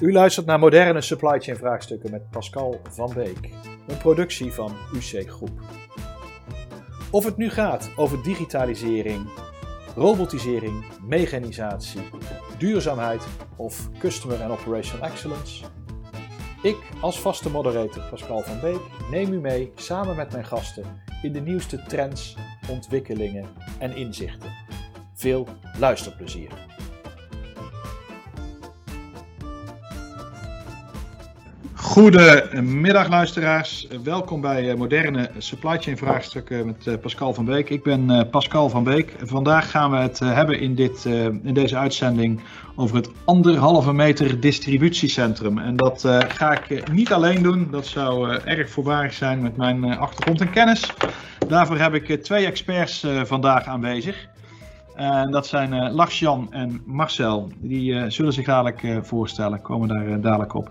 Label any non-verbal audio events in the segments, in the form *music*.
U luistert naar moderne supply chain vraagstukken met Pascal van Beek, een productie van UC Groep. Of het nu gaat over digitalisering, robotisering, mechanisatie, duurzaamheid of customer and operational excellence. Ik als vaste moderator Pascal van Beek neem u mee samen met mijn gasten in de nieuwste trends, ontwikkelingen en inzichten. Veel luisterplezier. Goedemiddag luisteraars, welkom bij moderne supply chain vraagstukken met Pascal van Beek. Ik ben Pascal van Beek. Vandaag gaan we het hebben in, dit, in deze uitzending over het anderhalve meter distributiecentrum. En dat ga ik niet alleen doen, dat zou erg voorbarig zijn met mijn achtergrond en kennis. Daarvoor heb ik twee experts vandaag aanwezig. En dat zijn Lars-Jan en Marcel. Die zullen zich dadelijk voorstellen, komen daar dadelijk op.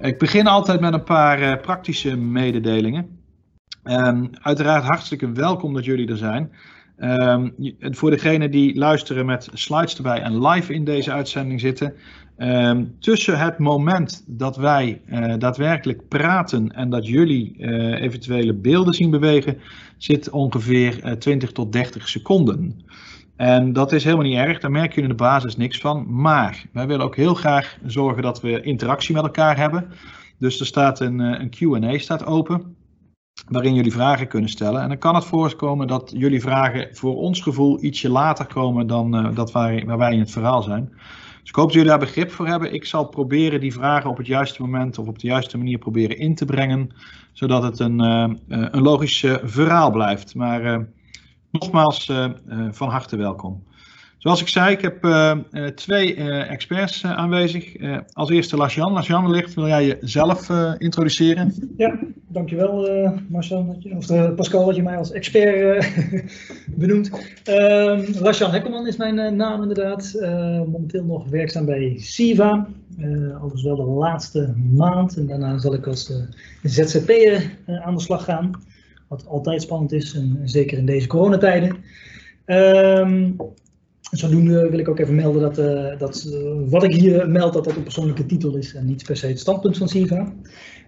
Ik begin altijd met een paar praktische mededelingen. Um, uiteraard hartstikke welkom dat jullie er zijn. Um, voor degenen die luisteren met slides erbij en live in deze uitzending zitten. Um, tussen het moment dat wij daadwerkelijk praten en dat jullie eventuele beelden zien bewegen, zit ongeveer 20 tot 30 seconden. En dat is helemaal niet erg, daar merk je in de basis niks van. Maar wij willen ook heel graag zorgen dat we interactie met elkaar hebben. Dus er staat een, een QA staat open, waarin jullie vragen kunnen stellen. En dan kan het voorkomen dat jullie vragen voor ons gevoel ietsje later komen dan uh, dat waar, waar wij in het verhaal zijn. Dus ik hoop dat jullie daar begrip voor hebben. Ik zal proberen die vragen op het juiste moment of op de juiste manier proberen in te brengen, zodat het een, uh, een logisch verhaal blijft. Maar nogmaals uh, uh, van harte welkom. Zoals ik zei, ik heb uh, twee experts aanwezig. als eerste Lasjan. Lasjan, wellicht wil jij jezelf introduceren? Ja, dankjewel Marcel, dat je, of Pascal, dat je mij als expert *laughs* benoemt. Lasjan Hekkelman is mijn naam inderdaad. momenteel nog werkzaam bij Siva. overigens wel de laatste maand. En daarna zal ik als ZZP'er aan de slag gaan. Wat altijd spannend is, en zeker in deze coronatijden. Um, zodoende wil ik ook even melden dat, uh, dat uh, wat ik hier meld, dat dat een persoonlijke titel is en niet per se het standpunt van SIVA.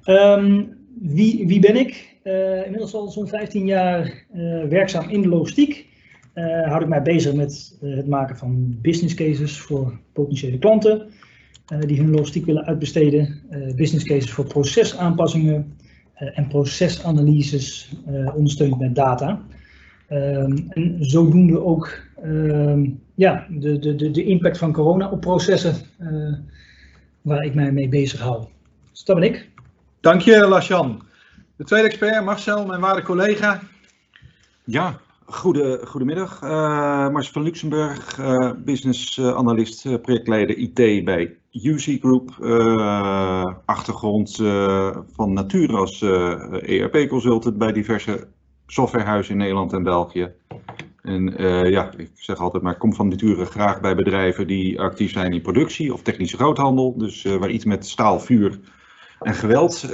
Um, wie, wie ben ik? Uh, inmiddels al zo'n 15 jaar werkzaam in de logistiek. houd ik mij bezig met het maken van business cases voor potentiële klanten die hun logistiek willen uitbesteden. business cases voor procesaanpassingen, en procesanalyses uh, ondersteund met data. Um, en zodoende ook um, ja, de, de, de impact van corona op processen uh, waar ik mij mee bezig hou. Dus dat ben ik. Dank je, Lasjan. De tweede expert, Marcel, mijn waarde collega. Ja, goede, goedemiddag. Uh, Marcel van Luxemburg, uh, business analyst, projectleider IT bij UC Group, achtergrond van nature als ERP-consultant bij diverse softwarehuizen in Nederland en België. En ja, ik zeg altijd maar, kom van nature graag bij bedrijven die actief zijn in productie of technische groothandel. Dus waar iets met staal, vuur en geweld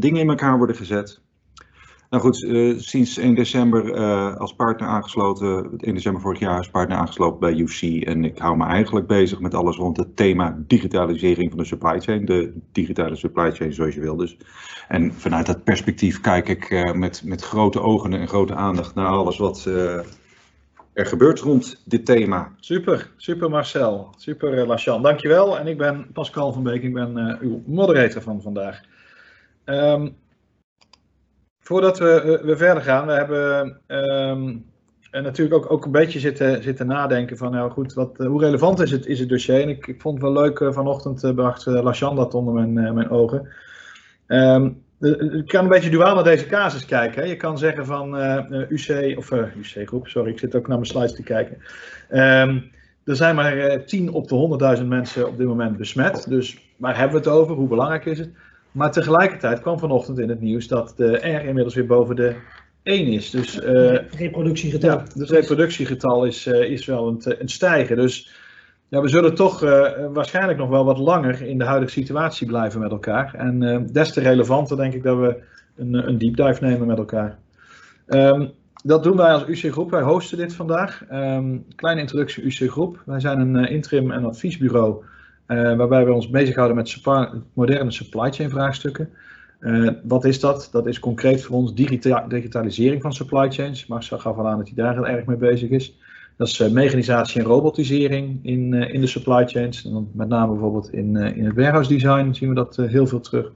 dingen in elkaar worden gezet. Nou goed, uh, sinds 1 december uh, als partner aangesloten, 1 december vorig jaar als partner aangesloten bij UC. En ik hou me eigenlijk bezig met alles rond het thema digitalisering van de supply chain. De digitale supply chain zoals je wil dus. En vanuit dat perspectief kijk ik uh, met, met grote ogen en grote aandacht naar alles wat er gebeurt rond dit thema. Super, super Marcel, super Lasjan, dankjewel. En ik ben Pascal van Beek, ik ben uw moderator van vandaag. Um, Voordat we, we verder gaan, we hebben en natuurlijk ook, ook een beetje zitten, zitten nadenken van, nou goed, wat, hoe relevant is het, is het dossier? En ik, ik vond het wel leuk, uh, vanochtend bracht uh, Lachan dat onder mijn, uh, mijn ogen. Um, je kan een beetje duaal naar deze casus kijken. Je kan zeggen van UC, of UC groep, sorry, ik zit ook naar mijn slides te kijken. Um, er zijn maar 10 op de 100.000 mensen op dit moment besmet. Dus waar hebben we het over? Hoe belangrijk is het? Maar tegelijkertijd kwam vanochtend in het nieuws dat de R inmiddels weer boven de 1 is. Dus uh, reproductiegetal. Ja, het reproductiegetal is, uh, is wel een, een stijgen. Dus ja, we zullen toch uh, waarschijnlijk nog wel wat langer in de huidige situatie blijven met elkaar. En des te relevanter denk ik dat we een, een deep dive nemen met elkaar. Um, dat doen wij als UC Groep. Wij hosten dit vandaag. Um, kleine introductie UC Groep. Wij zijn een interim en adviesbureau waarbij we ons bezighouden met moderne supply chain vraagstukken. wat is dat? Dat is concreet voor ons digitalisering van supply chains. Marcel gaf al aan dat hij daar heel erg mee bezig is. Dat is mechanisatie en robotisering in, in de supply chains. En dan met name bijvoorbeeld in, in het warehouse design zien we dat heel veel terug.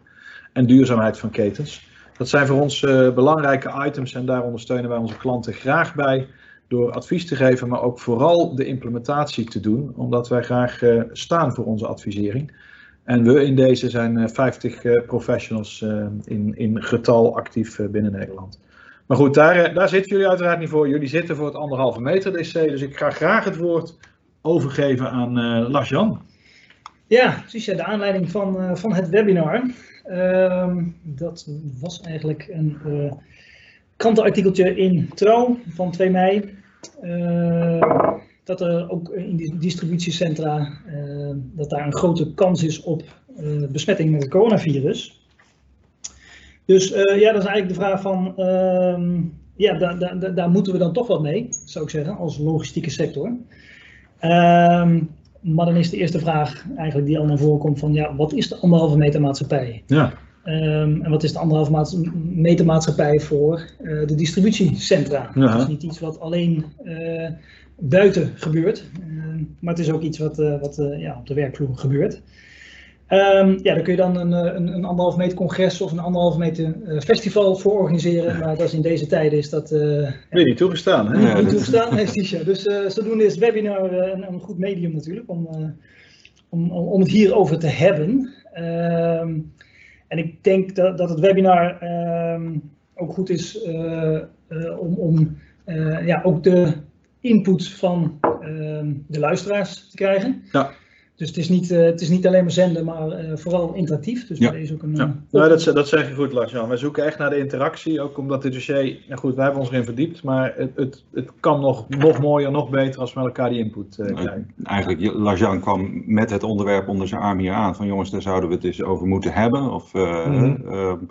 En duurzaamheid van ketens. Dat zijn voor ons belangrijke items en daar ondersteunen wij onze klanten graag bij door advies te geven, maar ook vooral de implementatie te doen, omdat wij graag uh, staan voor onze advisering. En we in deze zijn 50 uh, professionals uh, in, in getal actief binnen Nederland. Maar goed, daar, daar zitten jullie uiteraard niet voor. Jullie zitten voor het anderhalve meter DC, dus ik ga graag het woord overgeven aan Lars-Jan. Ja, precies. De aanleiding van, van het webinar. Ehm, dat was eigenlijk een krantenartikeltje in Trouw van 2 mei. Uh, dat er ook in die distributiecentra uh, dat daar een grote kans is op uh, besmetting met het coronavirus. Dus ja, dat is eigenlijk de vraag van, ehm, ja, daar, daar, daar moeten we dan toch wat mee, zou ik zeggen, als logistieke sector. Ehm, maar dan is de eerste vraag eigenlijk die al naar voren komt van, ja, wat is de anderhalve meter maatschappij? Ja. Um, en wat is de anderhalve meter maatschappij voor uh, de distributiecentra? Ja. Dat is niet iets wat alleen uh, buiten gebeurt, uh, maar het is ook iets wat, wat ja, op de werkvloer gebeurt. Um, ja, daar kun je dan een, een, een anderhalve meter congres of een anderhalve meter festival voor organiseren, maar dat is in deze tijden is dat... Weer niet toegestaan, hè? Niet, niet toegestaan, heeft Tisha. Dus zodoende is het webinar een, een, goed medium natuurlijk om, om, om het hierover te hebben. Ehm, en ik denk dat, dat het webinar uh, ook goed is uh, uh, om, uh, ja, ook de input van ehm, de luisteraars te krijgen. Ja. Dus het is niet, het is niet alleen maar zenden, maar vooral interactief. Dus ja. is ook een. Ja. Nou, dat, dat zeg je goed, Lars-Jan. Wij zoeken echt naar de interactie, ook omdat dit dossier. Nou goed, wij hebben ons erin verdiept, maar het, het, het kan nog, nog mooier, nog beter als we met elkaar die input krijgen. Eigenlijk, Lars-Jan kwam met het onderwerp onder zijn arm hier aan. Van jongens, daar zouden we het eens over moeten hebben. Of, mm -hmm.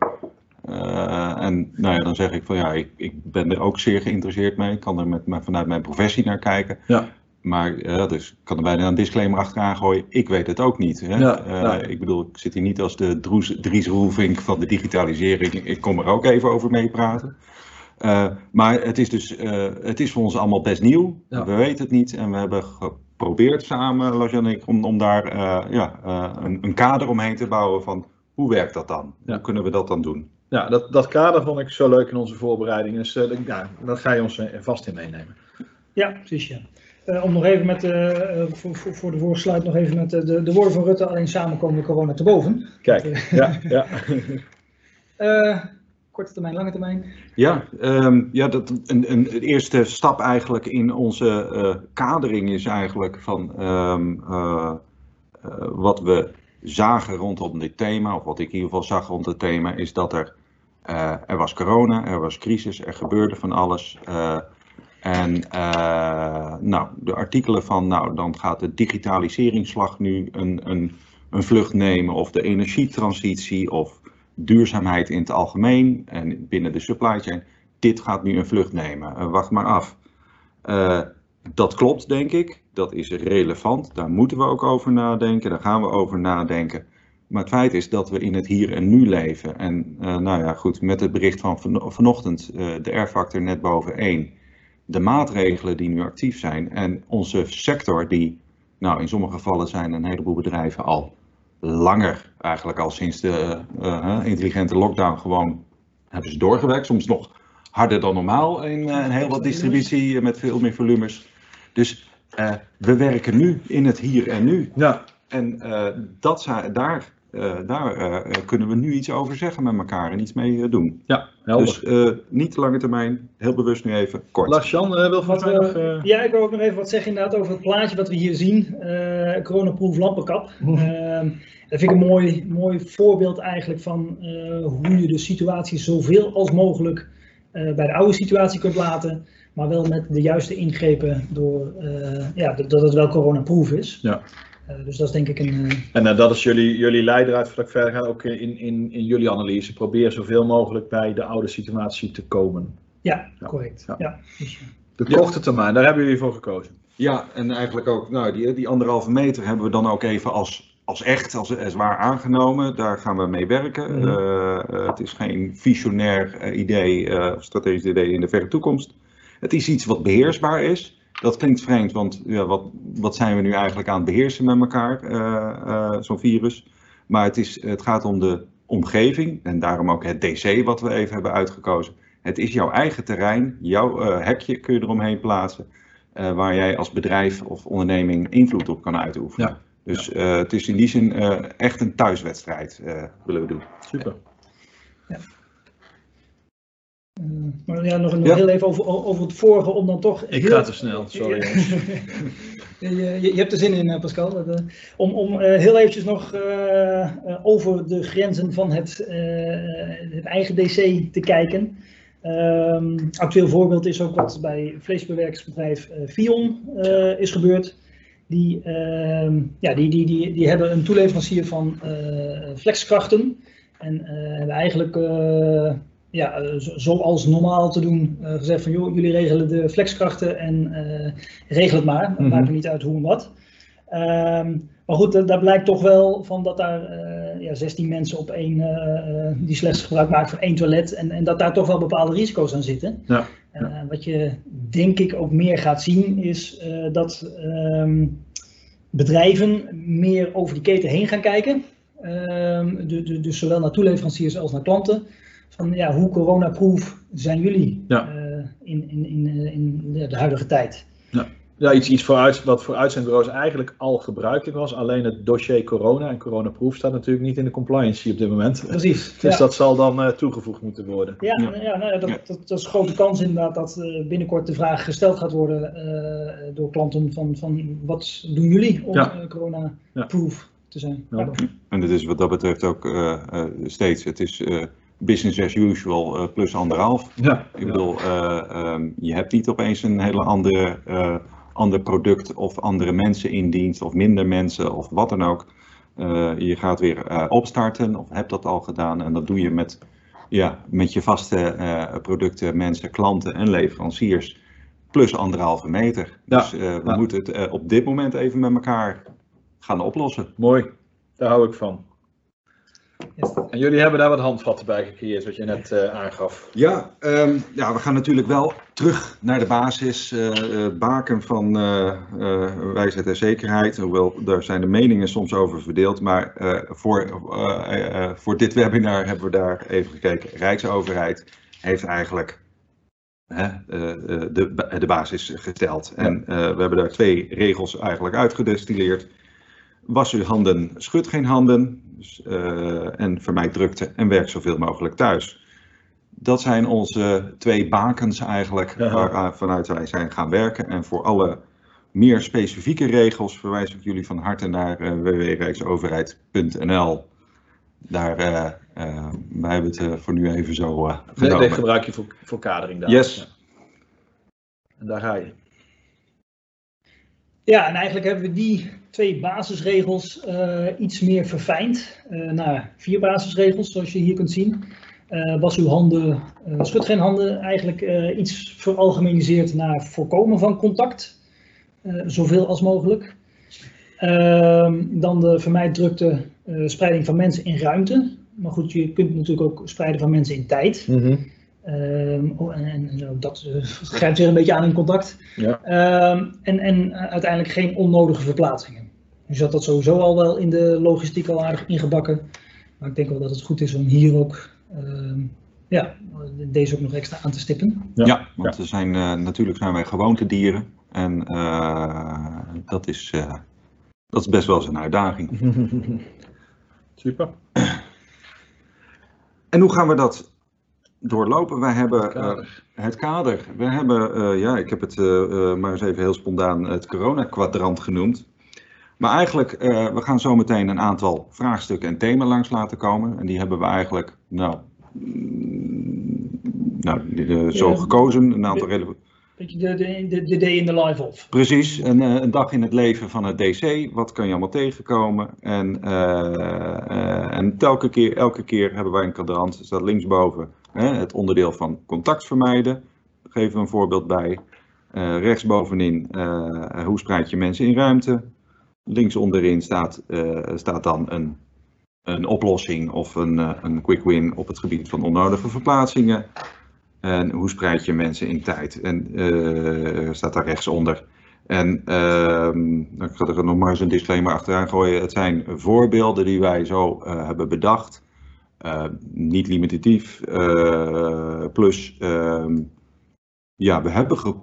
Uh, en nou ja, dan zeg ik van ja, ik, ik, ben er ook zeer geïnteresseerd mee. Ik kan er met, vanuit mijn professie naar kijken. Ja. Maar uh, dus ik kan er bijna een disclaimer achteraan gooien. Ik weet het ook niet. Hè? Ja, ja. Uh, ik bedoel, ik zit hier niet als de Dries Roelvink van de digitalisering. Ik kom er ook even over meepraten. maar het is dus, het is voor ons allemaal best nieuw. Ja. We weten het niet en we hebben geprobeerd samen, Lars en ik, om, om daar ja, een, een kader omheen te bouwen van hoe werkt dat dan? Hoe kunnen we dat dan doen? Ja, dat, dat kader vond ik zo leuk in onze voorbereiding. Dus uh, ja, dat ga je ons uh, vast in meenemen. Ja, precies. Ja. Uh, om nog even met, voor, voor, voor de voorsluit nog even met de, de woorden van Rutte, alleen samen komen de corona te boven. Kijk, ja. ja. *laughs* korte termijn, lange termijn? Ja, um, ja dat, een, een, een, eerste stap eigenlijk in onze kadering is eigenlijk van um, wat we zagen rondom dit thema, of wat ik in ieder geval zag rond het thema, is dat er, uh, er was corona, er was crisis, er gebeurde van alles. En uh, nou, de artikelen van, nou, dan gaat de digitaliseringsslag nu een, een, een vlucht nemen, of de energietransitie, of duurzaamheid in het algemeen en binnen de supply chain. Dit gaat nu een vlucht nemen. wacht maar af. dat klopt, denk ik dat is relevant. Daar moeten we ook over nadenken. Daar gaan we over nadenken. Maar het feit is dat we in het hier en nu leven. En nou ja, goed, met het bericht van van vanochtend, de R-factor net boven 1. De maatregelen die nu actief zijn. En onze sector, die, nou in sommige gevallen zijn een heleboel bedrijven al langer, eigenlijk al sinds de uh, intelligente lockdown, gewoon hebben ze doorgewerkt. Soms nog harder dan normaal in een heel wat distributie met veel meer volumes. Dus uh, we werken nu in het hier en nu. Ja. En uh, dat, daar, uh, daar kunnen we nu iets over zeggen met elkaar en iets mee doen. Ja, helder. Dus niet lange termijn, heel bewust nu even kort. Lars-Jan wil van mij nog... Ja, ik wil ook nog even wat zeggen inderdaad over het plaatje wat we hier zien. coronaproof lampenkap. Ehm, dat vind ik een mooi, mooi voorbeeld eigenlijk van hoe je de situatie zoveel als mogelijk bij de oude situatie kunt laten maar wel met de juiste ingrepen door uh, ja, dat het wel coronaproof is. Ja. Uh, dus dat is denk ik een. Uh... En dat is jullie, jullie leidraad voordat ik verder ga, ook in, in, in jullie analyse. Probeer zoveel mogelijk bij de oude situatie te komen. Ja, ja. correct. Ja. ja. De korte termijn, daar hebben jullie voor gekozen. Ja, en eigenlijk ook, nou, die, die anderhalve meter hebben we dan ook even als als echt, als, als waar aangenomen. Daar gaan we mee werken. Mhm. Eh, eh, het is geen visionair eh, idee eh, of strategisch idee in de verre toekomst. Het is iets wat beheersbaar is. Dat klinkt vreemd, want ja, wat, wat zijn we nu eigenlijk aan het beheersen met elkaar, eh, eh, zo'n virus. Maar het, is, het gaat om de omgeving en daarom ook het DC wat we even hebben uitgekozen. Het is jouw eigen terrein, jouw eh, hekje kun je eromheen plaatsen, waar jij als bedrijf of onderneming invloed op kan uitoefenen. Ja. Dus het is in die zin echt een thuiswedstrijd, willen we doen. Super. Eh, maar ja, nog, nog Ja. heel even over, over het vorige, om dan toch... Ik heel- ga te snel, *laughs* sorry. *laughs* je, je, hebt er zin in, eh, Pascal. Dat, eh, om om eh, heel eventjes nog eh, eh, over de grenzen van het, eh, het eigen DC te kijken. Ehm, actueel voorbeeld is ook wat bij vleesbewerkingsbedrijf eh Vion eh, is gebeurd. Die, ehm, ja, die, die, die, die hebben een toeleverancier van eh, flexkrachten. En eh, hebben eigenlijk eh, ja, eh, zo- zoals normaal te doen eh, gezegd van joh, jullie regelen de flexkrachten en eh, regel het maar. Het Mhm. maakt niet uit hoe en wat. Ehm, maar goed, da- daar blijkt toch wel van dat daar eh, ja, 16 mensen op één, die slechts gebruik maken van één toilet. En, en dat daar toch wel bepaalde risico's aan zitten. Ja, wat je denk ik ook meer gaat zien is dat ehm, bedrijven meer over die keten heen gaan kijken. Ehm, de- de- dus zowel naar toeleveranciers als naar klanten. Van ja, hoe coronaproof zijn jullie Ja. eh, in, in, in, eh, in de, de huidige tijd? Ja, iets, iets voor uit, wat voor uitzendbureaus eigenlijk al gebruikelijk was. Alleen het dossier corona en coronaproof staat natuurlijk niet in de compliance op dit moment. Precies. *laughs* Dus ja. dat zal dan eh, toegevoegd moeten worden. Ja, Ja. nou ja, nou ja, dat, Ja. Dat, dat is een grote kans inderdaad dat eh, binnenkort de vraag gesteld gaat worden eh, door klanten van, van wat doen jullie om Ja. corona-proof te zijn. Ja. En het is wat dat betreft ook eh, eh, steeds, het is eh, business as usual eh, plus anderhalf. Ja, Ik bedoel, eh, ehm, je hebt niet opeens een hele andere, eh, ander product of andere mensen in dienst of minder mensen of wat dan ook. Je gaat weer opstarten of hebt dat al gedaan en dat doe je met, ja, met je vaste producten, mensen, klanten en leveranciers plus anderhalve meter. Ja, Dus we ja. moeten het op dit moment even met elkaar gaan oplossen. mooi. Daar hou ik van. En jullie hebben daar wat handvatten bij gecreëerd, wat je net eh, aangaf. Ja, ehm, ja, we gaan natuurlijk wel terug naar de basis, eh, baken van eh, wijsheid en zekerheid. Hoewel daar zijn de meningen soms over verdeeld. Maar voor, voor dit webinar hebben we daar even gekeken. Rijksoverheid heeft eigenlijk hè, de, de basis gesteld. En we hebben daar twee regels eigenlijk uitgedestilleerd. Was uw handen, schud geen handen. Dus, eh, en vermijd drukte en werk zoveel mogelijk thuis. Dat zijn onze twee bakens eigenlijk, Ja. waar, vanuit wij zijn gaan werken. En voor alle meer specifieke regels verwijs ik jullie van harte naar uh, www.rijksoverheid.nl. Daar, eh, eh, wij hebben het eh, voor nu even zo eh Nee, die gebruik je voor, voor kadering daar. Yes. Ja. En daar ga je. Ja, en eigenlijk hebben we die twee basisregels eh, iets meer verfijnd eh, naar vier basisregels, zoals je hier kunt zien. Eh, was uw handen, schud geen handen, eigenlijk iets veralgemeniseerd naar voorkomen van contact, zoveel als mogelijk. Ehm, dan de vermijd drukte spreiding van mensen in ruimte. Maar goed, je kunt natuurlijk ook spreiden van mensen in tijd. Ehm, oh, en, dat eh, *laughs* grijpt weer een beetje aan in contact. Ja. Ehm, en en eh, uiteindelijk geen onnodige verplaatsingen. Dus dat dat sowieso al wel in de logistiek al aardig ingebakken. Maar ik denk wel dat het goed is om hier ook ehm, ja, deze ook nog extra aan te stippen. Ja. Ja, want we zijn, eh, natuurlijk zijn wij gewoontedieren. En eh, dat, is, eh, dat is best wel eens een uitdaging. *laughs* Super. En hoe gaan we dat doorlopen? Wij hebben eh, Kader. het kader. We hebben, eh, ja, ik heb het eh, eh, maar eens even heel spontaan het corona-kwadrant genoemd. Maar eigenlijk, eh, we gaan zo meteen een aantal vraagstukken en thema's langs laten komen. En die hebben we eigenlijk, nou, mm, nou die, zo Ja. gekozen. Een aantal relevante. Beetje de, de, de, de day in the life of. Precies, een, eh, een dag in het leven van het DC. Wat kan je allemaal tegenkomen? En, eh, eh, en telke keer, elke keer hebben wij een kwadrant, staat linksboven, het onderdeel van contact vermijden. Geven we een voorbeeld bij. Eh, rechtsbovenin, eh, hoe spreid je mensen in ruimte? links onderin staat, staat dan een, een oplossing of een, een quick win op het gebied van onnodige verplaatsingen. En hoe spreid je mensen in tijd? En staat daar rechtsonder. En uh, ik ga er nog maar eens een disclaimer achteraan gooien. Het zijn voorbeelden die wij zo hebben bedacht. Uh, niet limitatief. Uh, plus, uh, ja, we hebben ge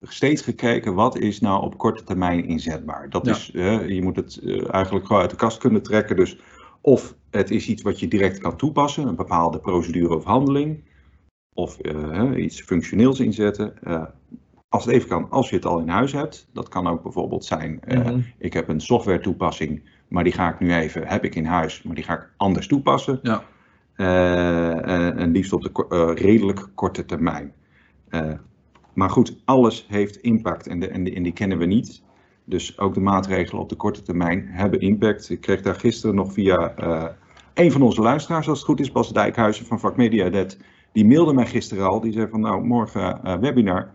steeds gekeken wat is nou op korte termijn inzetbaar. Dat ja. is, je moet het eigenlijk gewoon uit de kast kunnen trekken. Dus of het is iets wat je direct kan toepassen, een bepaalde procedure of handeling. Of iets functioneels inzetten. als het even kan, als je het al in huis hebt. Dat kan ook bijvoorbeeld zijn, mm -hmm. ik heb een software toepassing maar die ga ik nu even, heb ik in huis, maar die ga ik anders toepassen. Ja. Uh, en liefst op de uh, redelijk korte termijn. Uh, maar goed, alles heeft impact en, de, en, de, en, die kennen we niet. Dus ook de maatregelen op de korte termijn hebben impact. Ik kreeg daar gisteren nog via een van onze luisteraars, als het goed is, Bas Dijkhuizen van Vakmedia Die mailde mij gisteren al, die zei van nou, morgen webinar.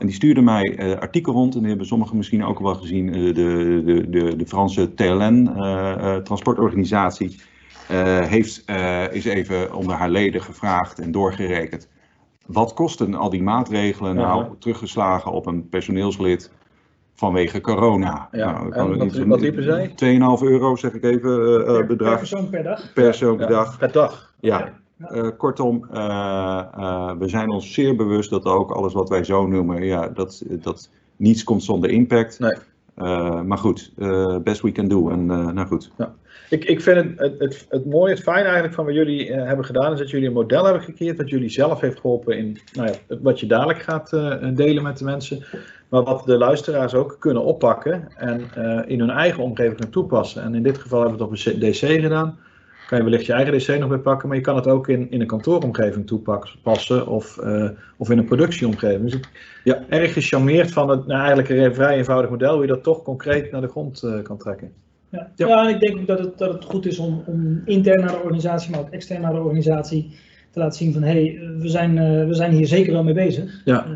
En die stuurde mij uh, artikel rond, en die hebben sommigen misschien ook wel gezien, uh, de, de, de, de Franse TLN, uh, transportorganisatie, heeft, is even onder haar leden gevraagd en doorgerekend. Wat kosten al die maatregelen nou teruggeslagen op een personeelslid vanwege corona? Ja, nou, en wat, wat liepen zij? 2,5 euro zeg ik even per, bedrag. Per persoon per dag? Per persoon per dag. Per dag? Ja. Uh, kortom, uh, uh, we zijn ons zeer bewust dat ook alles wat wij zo noemen, ja, dat, dat niets komt zonder impact. Nee. maar goed, best we can do. En nou goed. Ja. Ik, ik vind het, het, het, het mooie, het fijn eigenlijk van wat jullie hebben gedaan, is dat jullie een model hebben gecreëerd dat jullie zelf heeft geholpen in nou ja, wat je dadelijk gaat delen met de mensen. Maar wat de luisteraars ook kunnen oppakken en in hun eigen omgeving kunnen toepassen. En in dit geval hebben we het op een DC gedaan kan je wellicht je eigen DC nog weer pakken, maar je kan het ook in, in een kantooromgeving toepassen of, uh, of in een productieomgeving. Dus ik ja, erg gecharmeerd van het nou, eigenlijk een vrij eenvoudig model, hoe je dat toch concreet naar de grond uh, kan trekken. Ja, ja. ja, en ik denk ook dat het, dat het goed is om, om intern naar de organisatie, maar ook extern naar de organisatie te laten zien van hé, hey, we, zijn, uh, we zijn hier zeker wel mee bezig. Ja.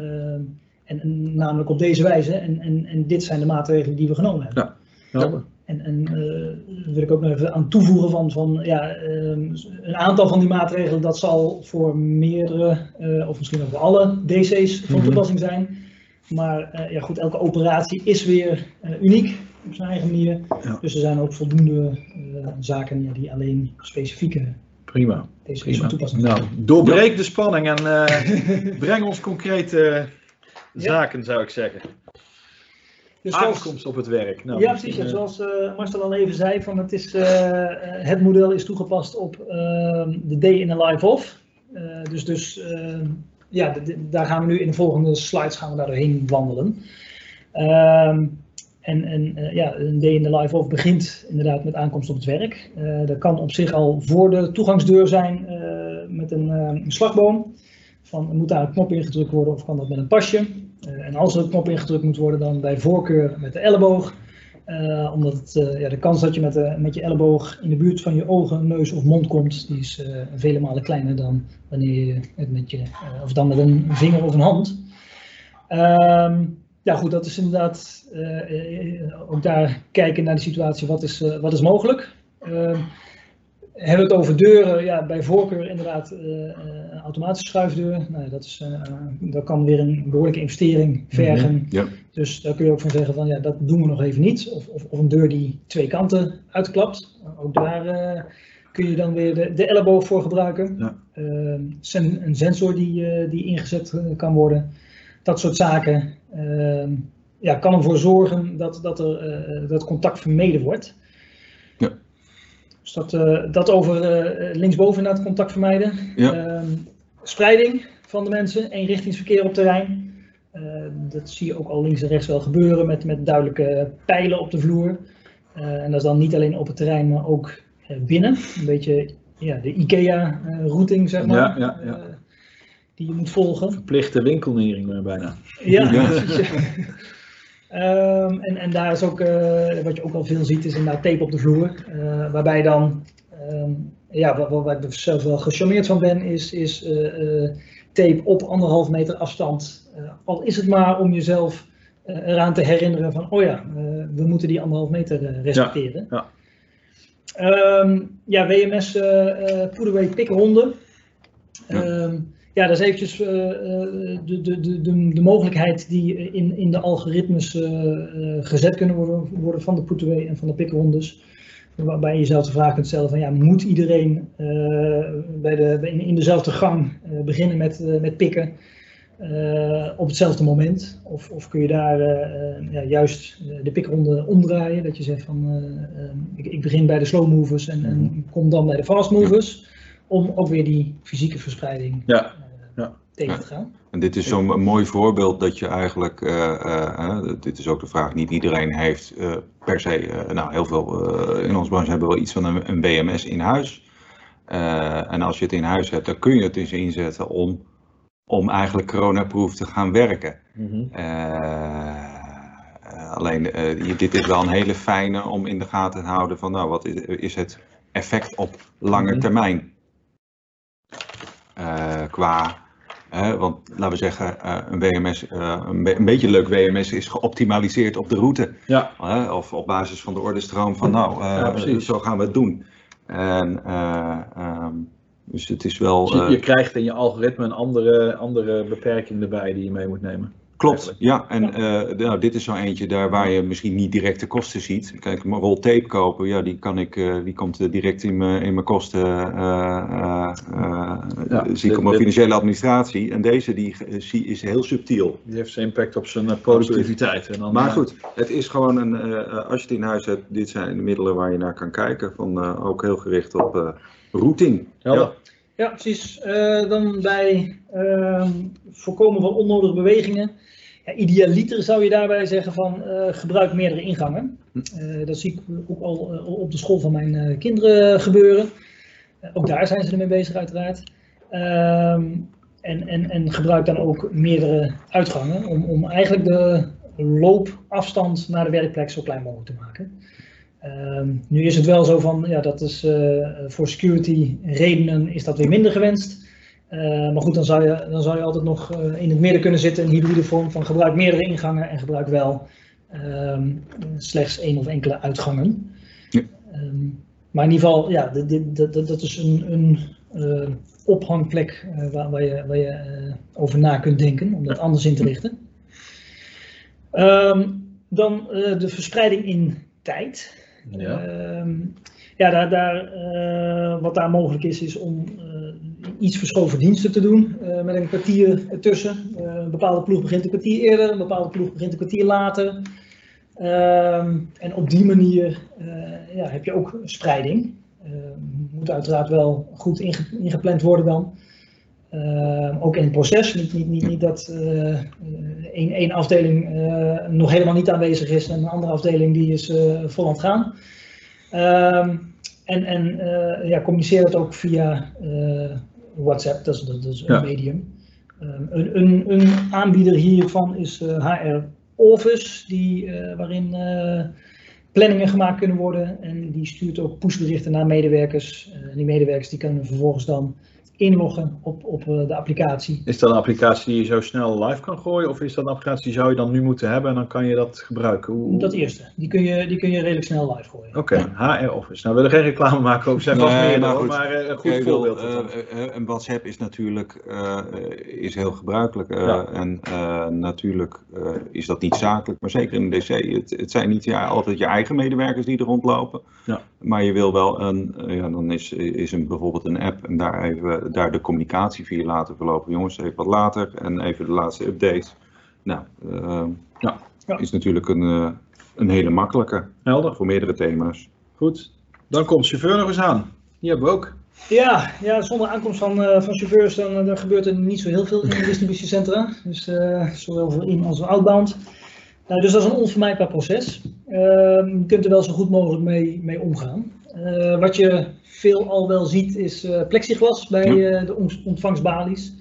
En, en, namelijk op deze wijze en, en, en dit zijn de maatregelen die we genomen hebben. Ja, helder. En, en uh, wil ik ook nog even aan toevoegen van, van ja, um, een aantal van die maatregelen, dat zal voor meerdere, uh, of misschien ook voor alle DC's van Mhm. toepassing zijn. Maar uh, ja, goed, elke operatie is weer uniek op zijn eigen manier. Ja. Dus er zijn ook voldoende zaken ja, die alleen specifieke Prima. DC's Prima. van toepassing Nou, zijn. doorbreek de spanning en breng ons concrete zaken, zou ik zeggen. Dus zoals- Aankomst op het werk. Nou, ja, misschien, precies. Eh, zoals eh, Marcel al even zei, van het, is, eh, het model is toegepast op ehm, de day in a live off. Dus dus ehm, ja, de- de- daar gaan we nu in de volgende slides gaan we daar doorheen wandelen. Ehm, en en ja, een day in the live off begint inderdaad met aankomst op het werk. Dat kan op zich al voor de toegangsdeur zijn met een, een slagboom. Van, moet daar een knop ingedrukt worden of kan dat met een pasje? Eh, en als er een knop ingedrukt moet worden, dan bij voorkeur met de elleboog. Eh, omdat het, eh, ja, de kans dat je met, met je elleboog in de buurt van je ogen, neus of mond komt, die is eh, vele malen kleiner dan wanneer je het met je, of dan met een vinger of een hand. Ehm, ja goed, dat is inderdaad ook daar kijken naar de situatie, wat is, wat is mogelijk. Ehm, hebben we het over deuren, ja, bij voorkeur inderdaad een automatische schuifdeur. Nou, dat, is, dat kan weer een behoorlijke investering vergen. Ja. Dus daar kun je ook van zeggen van ja, dat doen we nog even niet. Of, of, of een deur die twee kanten uitklapt. Ook daar kun je dan weer de, de elleboog voor gebruiken. Ja. Eh, sen- een sensor die, die ingezet kan worden. Dat soort zaken eh, ja, kan ervoor zorgen dat, dat, er, dat contact vermeden wordt. Dus dat, eh, dat over eh, linksboven naar het contact vermijden. Ja. Ehm, spreiding van de mensen, eenrichtingsverkeer op terrein. Eh, dat zie je ook al links en rechts wel gebeuren met, met duidelijke pijlen op de vloer. Eh, en dat is dan niet alleen op het terrein, maar ook eh, binnen. Een beetje ja, de IKEA-routing, zeg maar. Ja, ja, ja. die je moet volgen. Verplichte winkelnering bijna. Ja, Ja. precies, ja. Ehm, en, en daar is ook, eh, wat je ook al veel ziet, is inderdaad tape op de vloer. eh, waarbij dan, ehm, ja, waar, waar- waar ik er zelf wel gecharmeerd van ben, is, is eh, tape op anderhalf meter afstand. Al is het maar om jezelf eraan te herinneren van, oh ja, we moeten die anderhalf meter respecteren. Ja, Ehm, ja, WMS uh, Poederwee pikronde. Ehm, ja, dat is eventjes uh, de, de, de, de, mogelijkheid die in, in de algoritmes gezet kunnen worden, worden van de Poederwee en van de pikrondes. Waarbij je jezelf de vraag kunt stellen van ja, moet iedereen bij de, in, in dezelfde gang beginnen met, met pikken? Uh, op hetzelfde moment? Of, of kun je daar uh, ja, juist de pikronde omdraaien? Dat je zegt van uh, ik, ik, begin bij de slow movers en, en, mhm. kom dan bij de fast movers. Om ook weer die fysieke verspreiding ja. Ja. tegen te gaan. En dit is zo'n mooi voorbeeld dat je eigenlijk, dit is ook de vraag, niet iedereen heeft per se, nou heel veel in onze branche hebben we wel iets van een, een BMS in huis. en als je het in huis hebt, dan kun je het dus inzetten om om eigenlijk coronaproof te gaan werken. Mhm. Eh, alleen, uh, dit is wel een hele fijne om in de gaten te houden van, nou, wat is, is het effect op lange mhm. termijn? Uh, want laten we zeggen, een WMS, een, een, beetje leuk WMS is geoptimaliseerd op de route. Ja. of op basis van de ordestroom van, nou, ja, zo gaan we het doen. En um, dus het is wel. Dus je, je, eh, krijgt in je algoritme een andere, andere beperking erbij die je mee moet nemen. Klopt, ja. En uh, nou, dit is zo eentje daar waar je misschien niet direct de kosten ziet. Kijk, een rol tape kopen, ja, die, kan ik, uh, die komt direct in mijn, in mijn kosten. Uh, ja, zie ik op mijn financiële administratie. En deze die, is heel subtiel. Die heeft zijn impact op zijn productiviteit. En dan, maar goed, het is gewoon een. als je het in huis hebt, dit zijn de middelen waar je naar kan kijken. Van, ook heel gericht op routing. Ja. Ja, precies. Uh, dan bij uh, voorkomen van onnodige bewegingen. Ja, idealiter zou je daarbij zeggen van uh, gebruik meerdere ingangen. Uh, dat zie ik ook al op de school van mijn kinderen gebeuren. ook daar zijn ze ermee bezig uiteraard. Ehm, en, en, en gebruik dan ook meerdere uitgangen om, om eigenlijk de loopafstand naar de werkplek zo klein mogelijk te maken. Um, nu is het wel zo van, ja, dat is uh, voor security redenen is dat weer minder gewenst. Uh, maar goed, dan zou, je, dan zou je altijd nog uh, in het midden kunnen zitten, een hybride vorm van gebruik meerdere ingangen en gebruik wel um, slechts één of enkele uitgangen. Ja. Um, maar in ieder geval, ja, dat is een, een ophangplek waar, waar, je, waar je over na kunt denken om dat anders in te richten. dan de verspreiding in tijd. Ja, ehm, ja daar, daar, uh, wat daar mogelijk is, is om uh, iets verschoven diensten te doen uh, met een kwartier ertussen. een bepaalde ploeg begint een kwartier eerder, een bepaalde ploeg begint een kwartier later. Ehm, en op die manier ja, heb je ook spreiding. moet uiteraard wel goed inge ingepland worden dan. Ook in het proces. Niet, niet, niet, niet dat één, één afdeling uh, nog helemaal niet aanwezig is en een andere afdeling die is vol aan het gaan. Ehm, en en ja, communiceer het ook via WhatsApp, dat is, dat is een medium. Um, een, een, een, aanbieder hiervan is HR Office, die, waarin planningen gemaakt kunnen worden. En die stuurt ook pushberichten naar medewerkers. en die medewerkers die kunnen vervolgens dan inloggen op, op eh, de applicatie. Is dat een applicatie die je zo snel live kan gooien? Of is dat een applicatie die zou je dan nu moeten hebben en dan kan je dat gebruiken? Hoe... Dat eerste. Die kun, je, die kun je redelijk snel live gooien. Oké, HR Office. Nou, we willen geen reclame maken over zijn vast meer, maar, goed. maar uh, een goed voorbeeld. uh, een WhatsApp is natuurlijk is heel gebruikelijk. Ja. En natuurlijk is dat niet zakelijk, maar zeker in de DC. Het, het zijn niet ja, altijd je eigen medewerkers die er rondlopen. Ja. Maar je wil wel een, ja, dan is, is een, bijvoorbeeld een app en daar even daar de communicatie via laten verlopen. Jongens, even wat later en even de laatste update. Nou, uh, ja. is natuurlijk een, uh, een hele makkelijke. Helder. Voor meerdere thema's. Goed. Dan komt chauffeur nog eens aan. Die hebben we ook. Ja, ja zonder aankomst van, uh, van chauffeurs dan, dan gebeurt er niet zo heel veel in de distributiecentra. Dus zowel voor in- als voor outbound. Nou, dus dat is een onvermijdbaar proces. Ehm, je kunt er wel zo goed mogelijk mee, mee omgaan. Wat je veel al wel ziet is uh, plexiglas bij uh, de ontvangstbalies.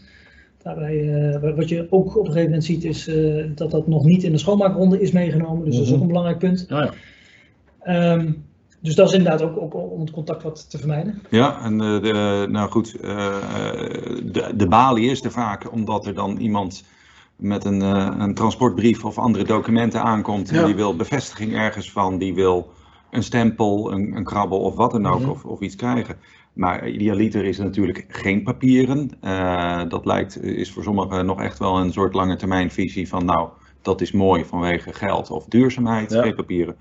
Daarbij, wat je ook op een gegeven moment ziet is dat dat nog niet in de schoonmaakronde is meegenomen. Dus dat is ook mhm. een belangrijk punt. Ja, ja. Um, dus dat is inderdaad ook, ook, om het contact wat te vermijden. Ja, en de, nou goed, de, de balie is er vaak omdat er dan iemand met een, een transportbrief of andere documenten aankomt. En Ja. die wil bevestiging ergens van, die wil een stempel, een, een krabbel of wat dan ook, Mhm. of, of iets krijgen. Maar idealiter is er natuurlijk geen papieren. Eh, dat lijkt, is voor sommigen nog echt wel een soort lange termijn visie van nou, dat is mooi vanwege geld of duurzaamheid, Ja. geen papieren.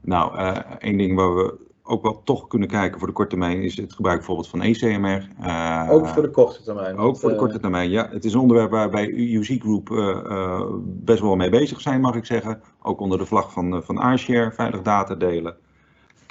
Nou, eh één ding waar we ook wel toch kunnen kijken voor de korte termijn is het gebruik bijvoorbeeld van ECMR. Eh, Ook voor de korte termijn. ook voor de korte termijn, ja. Het is een onderwerp waar wij UC Group best wel mee bezig zijn, mag ik zeggen. Ook onder de vlag van, van iShare, veilig data delen.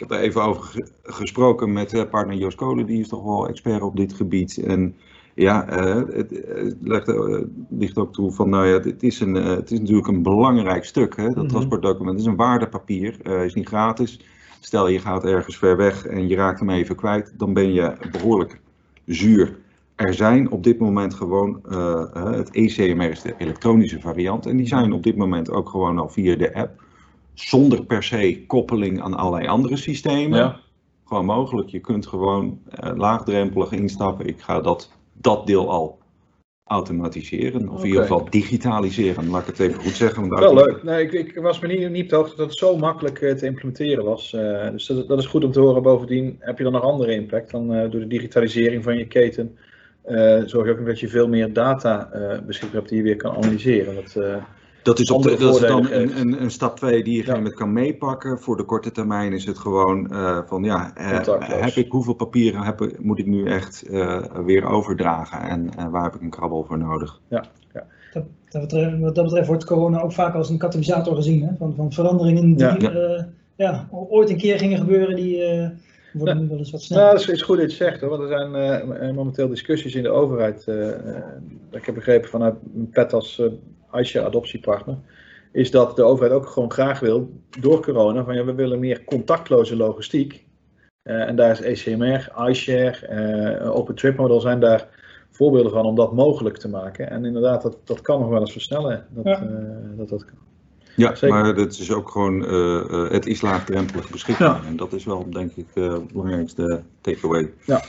Ik heb daar even over ge- gesproken met eh, partner Joost Kolen, die is toch wel expert op dit gebied. En ja, eh, het, legt, eh, ligt ook toe van, nou ja, het is, een, het is natuurlijk een belangrijk stuk, hè, dat Mhm. transportdocument. Het is een waardepapier, is niet gratis. Stel je gaat ergens ver weg en je raakt hem even kwijt, dan ben je behoorlijk zuur. Er zijn op dit moment gewoon, het ECMR is de elektronische variant en die zijn op dit moment ook gewoon al via de app, zonder per se koppeling aan allerlei andere systemen. Ja. Gewoon mogelijk, je kunt gewoon eh, laagdrempelig instappen, ik ga dat, dat deel al automatiseren, of in ieder geval digitaliseren, laat ik het even goed zeggen. want Wel leuk. Nee, ik, ik was me niet, niet op de hoogte dat het zo makkelijk eh, te implementeren was. Eh, dus dat, dat is goed om te horen. Bovendien heb je dan nog andere impact. Dan door de digitalisering van je keten zorg je ook dat je veel meer data beschikbaar hebt die je weer kan analyseren. Dat, Dat is, op de, dat is dan een, een, een stap 2 die je Ja. met kan meepakken. Voor de korte termijn is het gewoon eh, van ja, eh, heb ik, hoeveel papieren heb, ik- moet ik nu echt eh, weer overdragen en eh, waar heb ik een krabbel voor nodig? Dat, dat betreft, wat dat betreft wordt corona ook vaak als een katalysator gezien. Hè? Van, van veranderingen die Ja. ja. ja, ooit een keer gingen gebeuren, die eh, worden nu wel eens wat sneller. Nou, dat is, goed dat je het zegt hoor, want er zijn momenteel discussies in de overheid. ik heb begrepen vanuit PET als iShare adoptiepartner, is dat de overheid ook gewoon graag wil, door corona, van ja, we willen meer contactloze logistiek. Eh, en daar is ECMR, iShare, eh Open Trip Model zijn daar voorbeelden van om dat mogelijk te maken. En inderdaad, dat, dat kan nog wel eens versnellen. Dat, Ja. eh, dat, dat kan. Ja, Zeker. maar het is ook gewoon, eh, eh, het is laagdrempelig beschikbaar. Ja. En dat is wel denk ik eh, de belangrijkste takeaway. Voor,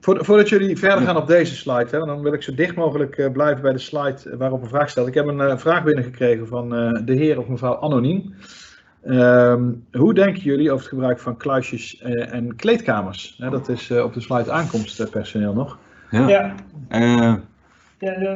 voordat jullie verder gaan op deze slide, hè, dan wil ik zo dicht mogelijk eh, blijven bij de slide waarop een vraag stelt. Ik heb een eh, vraag binnengekregen van eh, de heer of mevrouw Anoniem. Ehm, hoe denken jullie over het gebruik van kluisjes eh, en kleedkamers? Hè, dat is eh, op de slide aankomstpersoneel nog. Ja. Ja, Eh,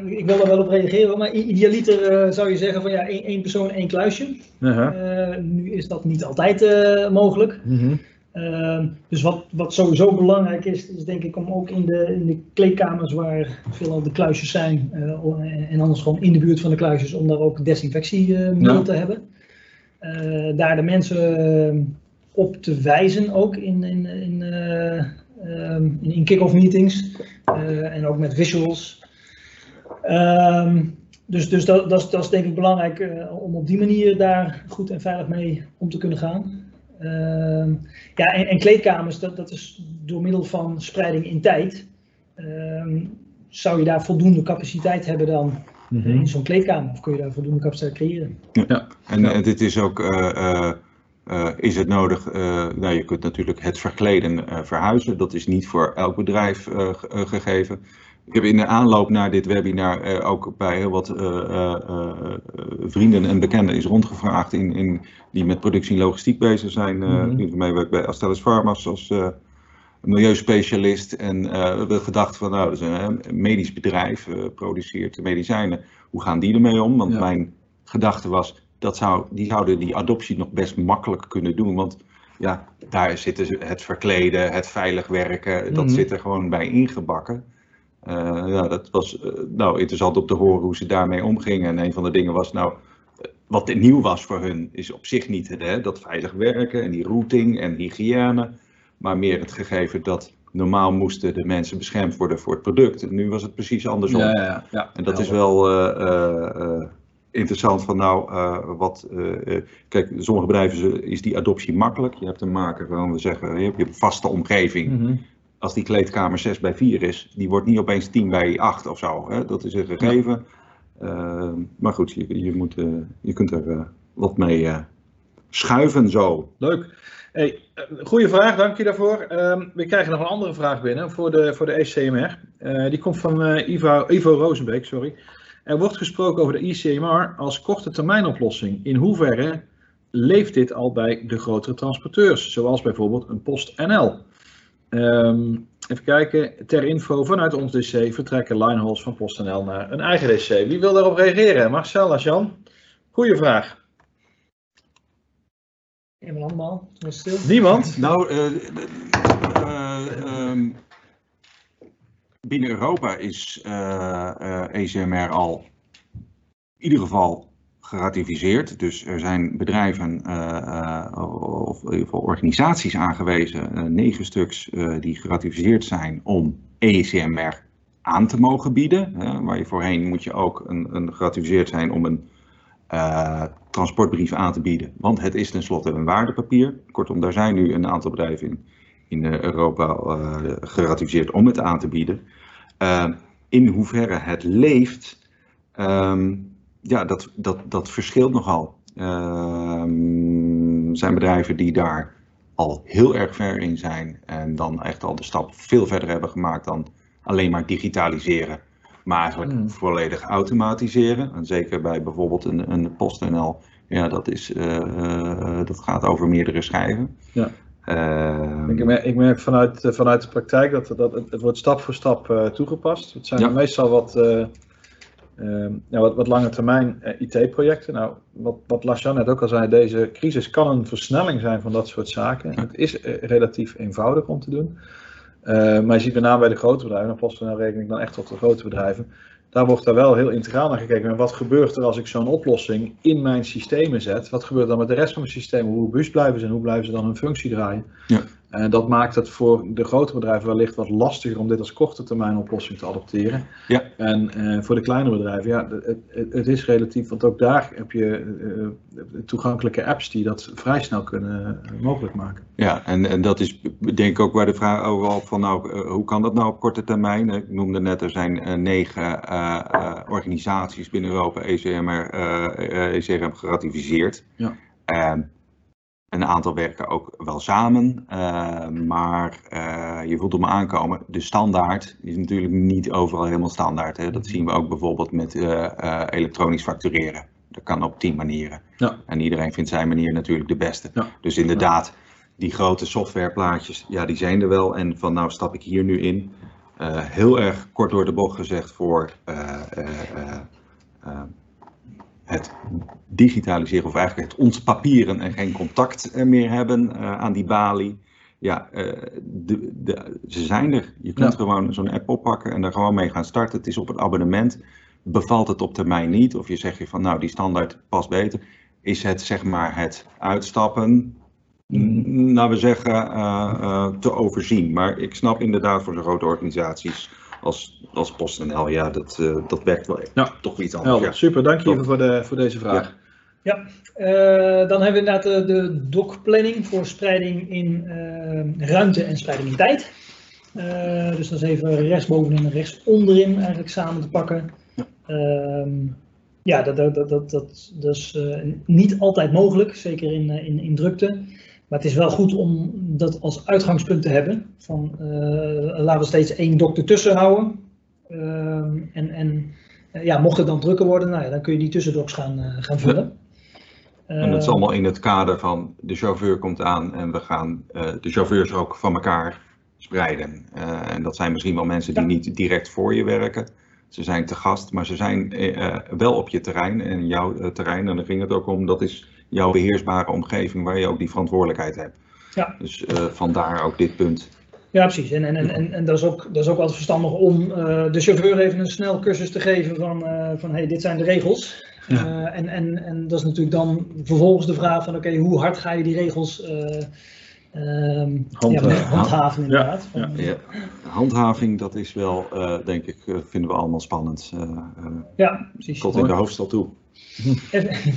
ik wil daar wel op reageren, maar idealiter eh, zou je zeggen van ja, één, één persoon, één kluisje. Uh-huh. Eh, nu is dat niet altijd eh, mogelijk. Mhm. Ehm, dus wat, wat sowieso belangrijk is, is denk ik om ook in de, in de kleedkamers waar veelal de kluisjes zijn, eh, en anders gewoon in de buurt van de kluisjes, om daar ook desinfectiemiddel Ja. te hebben. Eh, daar de mensen eh, op te wijzen ook in, in, in, eh, ehm, in, kick-off meetings en ook met visuals. Ehm, dus dus dat, dat, is, dat is denk ik belangrijk om op die manier daar goed en veilig mee om te kunnen gaan. Ehm, ja, en, en kleedkamers, dat, dat is door middel van spreiding in tijd. Ehm, zou je daar voldoende capaciteit hebben dan Mhm. in zo'n kleedkamer? Of kun je daar voldoende capaciteit creëren? En Ja. eh, dit is ook, eh, eh, eh, is het nodig, eh, nou je kunt natuurlijk het verkleden verhuizen. Dat is niet voor elk bedrijf ge- gegeven. Ik heb in de aanloop naar dit webinar eh, ook bij heel wat eh, eh, vrienden en bekenden is rondgevraagd in, in, die met productie en logistiek bezig zijn. Vriend van mij werkt bij Astellas Pharma's als milieuspecialist. En we hebben gedacht van nou, dat is een medisch bedrijf, produceert medicijnen. Hoe gaan die ermee om? Want Ja. mijn gedachte was, dat zou, die zouden die adoptie nog best makkelijk kunnen doen. Want ja, daar zitten het verkleden, het veilig werken, dat Mhm. zit er gewoon bij ingebakken. Eh, ja, dat was eh, nou, interessant om te horen hoe ze daarmee omgingen. En een van de dingen was nou, eh, wat nieuw was voor hun, is op zich niet hè, dat veilig werken en die routing en hygiëne. Maar meer het gegeven dat normaal moesten de mensen beschermd worden voor het product. En nu was het precies andersom. Ja, ja, ja. En dat is wel interessant van nou, wat, kijk, sommige bedrijven is die adoptie makkelijk. Je hebt te maken we zeggen, je hebt je vaste omgeving. Mhm. Als die kleedkamer 6 bij 4 is, die wordt niet opeens 10 bij 8 of zo. Hè? Dat is een gegeven. Eh, maar goed, je, je, moet, eh, je kunt er eh, wat mee eh, schuiven zo. Leuk. Hey, goeie vraag, dank je daarvoor. Ehm, we krijgen nog een andere vraag binnen voor de, voor de ECMR. Die komt van Ivo, Ivo Rozenbeek, sorry. Er wordt gesproken over de ICMR als korte termijn oplossing. In hoeverre leeft dit al bij de grotere transporteurs, zoals bijvoorbeeld een PostNL? Ehm even kijken, ter info vanuit ons DC vertrekken linehauls van PostNL naar een eigen DC. Wie wil daarop reageren? Marcel, Jan? Goeie vraag. Allemaal, stil. Niemand? Nou, eh, eh, ehm, binnen Europa is eh, eh, ECMR al in ieder geval geratificeerd. Dus er zijn bedrijven eh, eh, of in ieder geval organisaties aangewezen, eh, negen stuks, die geratificeerd zijn om ECMR aan te mogen bieden. Waar je voorheen moet je ook een, een geratificeerd zijn om een transportbrief aan te bieden. Want het is tenslotte een waardepapier. Kortom, daar zijn nu een aantal bedrijven in, in Europa geratificeerd om het aan te bieden. In hoeverre het leeft, ehm, ja, dat, dat, dat verschilt nogal. Ehm, Er zijn bedrijven die daar al heel erg ver in zijn en dan echt al de stap veel verder hebben gemaakt dan alleen maar digitaliseren, maar eigenlijk Hmm. volledig automatiseren. En zeker bij bijvoorbeeld een, een PostNL, ja, dat, is, eh, eh, dat gaat over meerdere schijven. Ja. Ehm, Ik merk, ik merk vanuit, vanuit de praktijk dat, dat het, het wordt stap voor stap eh, toegepast. Het zijn Ja. meestal wat, eh, eh, ja, wat, wat lange termijn eh, IT-projecten. Nou, wat, wat net ook al zei, deze crisis kan een versnelling zijn van dat soort zaken. Het is eh, relatief eenvoudig om te doen. Eh, maar je ziet met name bij de grote bedrijven, en PostNL reken ik dan echt tot de grote bedrijven, daar wordt daar wel heel integraal naar gekeken. En wat gebeurt er als ik zo'n oplossing in mijn systemen zet? Wat gebeurt dan met de rest van mijn systeem? Hoe robuust blijven ze en hoe blijven ze dan hun functie draaien? Ja. En dat maakt het voor de grote bedrijven wellicht wat lastiger om dit als korte termijn oplossing te adopteren. Ja. En eh, voor de kleinere bedrijven, ja, het, het, is relatief, want ook daar heb je eh, toegankelijke apps die dat vrij snel kunnen eh, mogelijk maken. Ja, en, en dat is denk ik ook waar de vraag over op van nou, hoe kan dat nou op korte termijn? Ik noemde net, er zijn negen organisaties binnen Europa ECMR, ECRM geratificeerd. Ja. Een aantal werken ook wel samen, eh, maar eh, je voelt hem aankomen. De standaard is natuurlijk niet overal helemaal standaard. Hè? Dat zien we ook bijvoorbeeld met eh, elektronisch factureren. Dat kan op tien manieren. Ja. En iedereen vindt zijn manier natuurlijk de beste. Ja. Dus inderdaad, die grote softwareplaatjes, ja, die zijn er wel. En van nou stap ik hier nu in. Heel erg kort door de bocht gezegd voor het digitaliseren of eigenlijk het ontpapieren en geen contact eh, meer hebben eh, aan die balie. Ja, eh, de, de, ze zijn er. Je kunt Ja. gewoon zo'n app oppakken en daar gewoon mee gaan starten. Het is op het abonnement. Bevalt het op termijn niet? Of je zegt je van nou die standaard past beter. Is het zeg maar het uitstappen, n- laten we zeggen, te overzien. Maar ik snap inderdaad voor zo'n grote organisaties als, als PostNL, ja, dat, eh, dat werkt wel Ja. toch iets anders. Helder, Ja. super, dank je even voor, de, voor deze vraag. Eh, dan hebben we inderdaad de, de doc-planning voor spreiding in eh, ruimte en spreiding in tijd. Eh, dus dat is even rechtsbovenin en rechtsonderin eigenlijk samen te pakken. Ehm, ja, dat, dat, dat, dat, dat, is eh, niet altijd mogelijk, zeker in, in, in drukte. Maar het is wel goed om dat als uitgangspunt te hebben. Van, eh, laten we steeds één doc ertussen houden. Ehm, en en eh, ja, mocht het dan drukker worden, nou ja, dan kun je die tussendocs gaan, eh, gaan vullen. En dat is allemaal in het kader van de chauffeur komt aan en we gaan de chauffeurs ook van elkaar spreiden. En dat zijn misschien wel mensen die Ja. niet direct voor je werken. Ze zijn te gast, maar ze zijn wel op je terrein en jouw terrein. En daar ging het ook om, dat is jouw beheersbare omgeving waar je ook die verantwoordelijkheid hebt. Ja. Dus eh, vandaar ook dit punt. Ja, precies. En, en, en, en, en dat, is ook, dat is ook altijd verstandig om eh, de chauffeur even een snel cursus te geven van, eh, van hey, dit zijn de regels. Ja. Eh, en, en, en dat is natuurlijk dan vervolgens de vraag van oké, hoe hard ga je die regels eh, ehm, Handhaven. ja, handhaven inderdaad. Ja, Van, Ja. Handhaving, dat is wel, eh, denk ik, vinden we allemaal spannend. eh, eh, ja, precies. tot in de hoofdstad toe. *laughs* Even-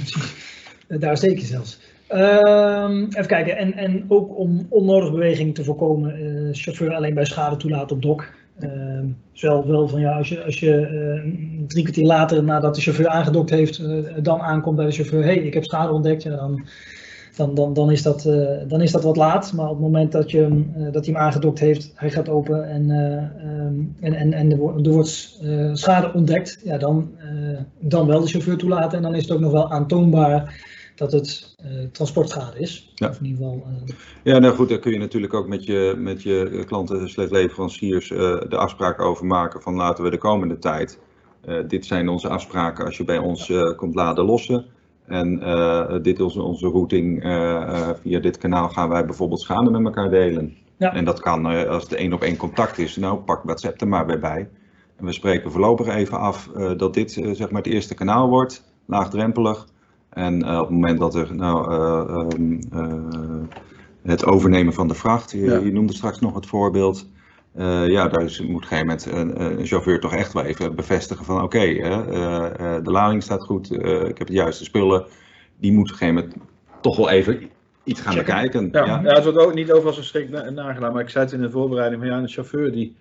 Eh, Daar zeker zelfs. Ehm, even kijken, en, en ook om onnodige beweging te voorkomen, eh, chauffeur alleen bij schade toelaten op dok. Ehm zowel wel van ja, als je, als je eh, drie kwartier later nadat de chauffeur aangedokt heeft, dan aankomt bij de chauffeur, hé, hey, ik heb schade ontdekt, ja, dan dan, dan, dan, is dat, dan is dat wat laat. Maar op het moment dat, je, hem, dat hij hem aangedokt heeft, hij gaat open en, eh, ehm, en, en, en er wordt, schade ontdekt, ja, dan, dan wel de chauffeur toelaten. En dan is het ook nog wel aantoonbaar dat het eh, transportschade is. Ja. Of in ieder geval. eh, Ja, nou goed, daar kun je natuurlijk ook met je, met je klanten, slash leveranciers, eh, de afspraak over maken van laten we de komende tijd, dit zijn onze afspraken als je bij ons komt laden lossen. En dit is onze routing, via dit kanaal gaan wij bijvoorbeeld schade met elkaar delen. Ja. En dat kan als het één op één contact is, nou pak WhatsApp er maar weer bij. En we spreken voorlopig even af dat dit zeg maar het eerste kanaal wordt, laagdrempelig. En eh, op het moment dat er nou eh, ehm, eh, het overnemen van de vracht, je, Ja. je noemde straks nog het voorbeeld. Eh, ja, daar is, moet op een gegeven moment een, een chauffeur toch echt wel even bevestigen van oké, hè, eh, eh, de lading staat goed, eh, ik heb de juiste spullen. Die moet op een gegeven moment toch wel even iets gaan Checken. bekijken. Ja, Ja. ja. het wordt ook niet overal zo strikt na- nagedaan, maar ik zei het in de voorbereiding van ja, een chauffeur die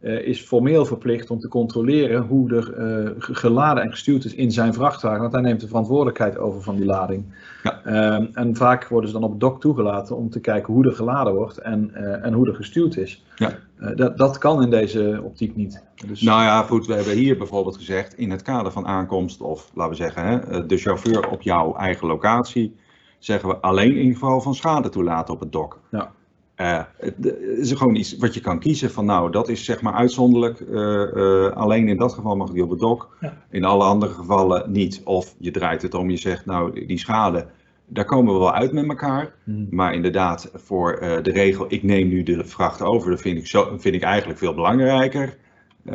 eh, is formeel verplicht om te controleren hoe er eh, ge- geladen en gestuurd is in zijn vrachtwagen, want hij neemt de verantwoordelijkheid over van die lading. Ja. Ehm, en vaak worden ze dan op het dok toegelaten om te kijken hoe er geladen wordt en, eh, en hoe er gestuurd is. Ja. Dat, dat kan in deze optiek niet. Dus, Nou ja, goed, we hebben hier bijvoorbeeld gezegd in het kader van aankomst, of laten we zeggen, hè, de chauffeur op jouw eigen locatie, zeggen we alleen in geval van schade toelaten op het dok. Ja. Eh, het is gewoon iets wat je kan kiezen van nou, dat is zeg maar uitzonderlijk. eh, alleen in dat geval mag die op het dok. Ja. In alle andere gevallen niet. Of je draait het om, je zegt nou, die schade, daar komen we wel uit met elkaar. Hmm. Maar inderdaad, voor de regel, ik neem nu de vracht over, dat vind ik, zo, vind ik eigenlijk veel belangrijker.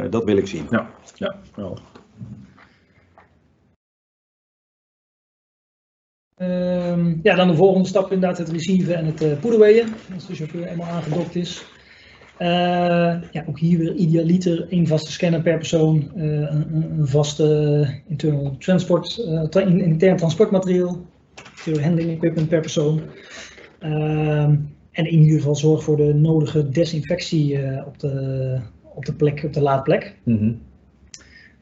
Dat wil ik zien. Ja, ja, wel. Ehm, ja, dan de volgende stap inderdaad het receiven en het uh, poederweeën, als de chauffeur eenmaal aangedokt is. Eh, ja, ook hier weer idealiter één vaste scanner per persoon, eh, een, een- vaste internal transport, tra- intern transportmateriaal, handling equipment per persoon. Ehm, en in ieder geval zorg voor de nodige desinfectie op, de, op de plek, op de laadplek. Mhm.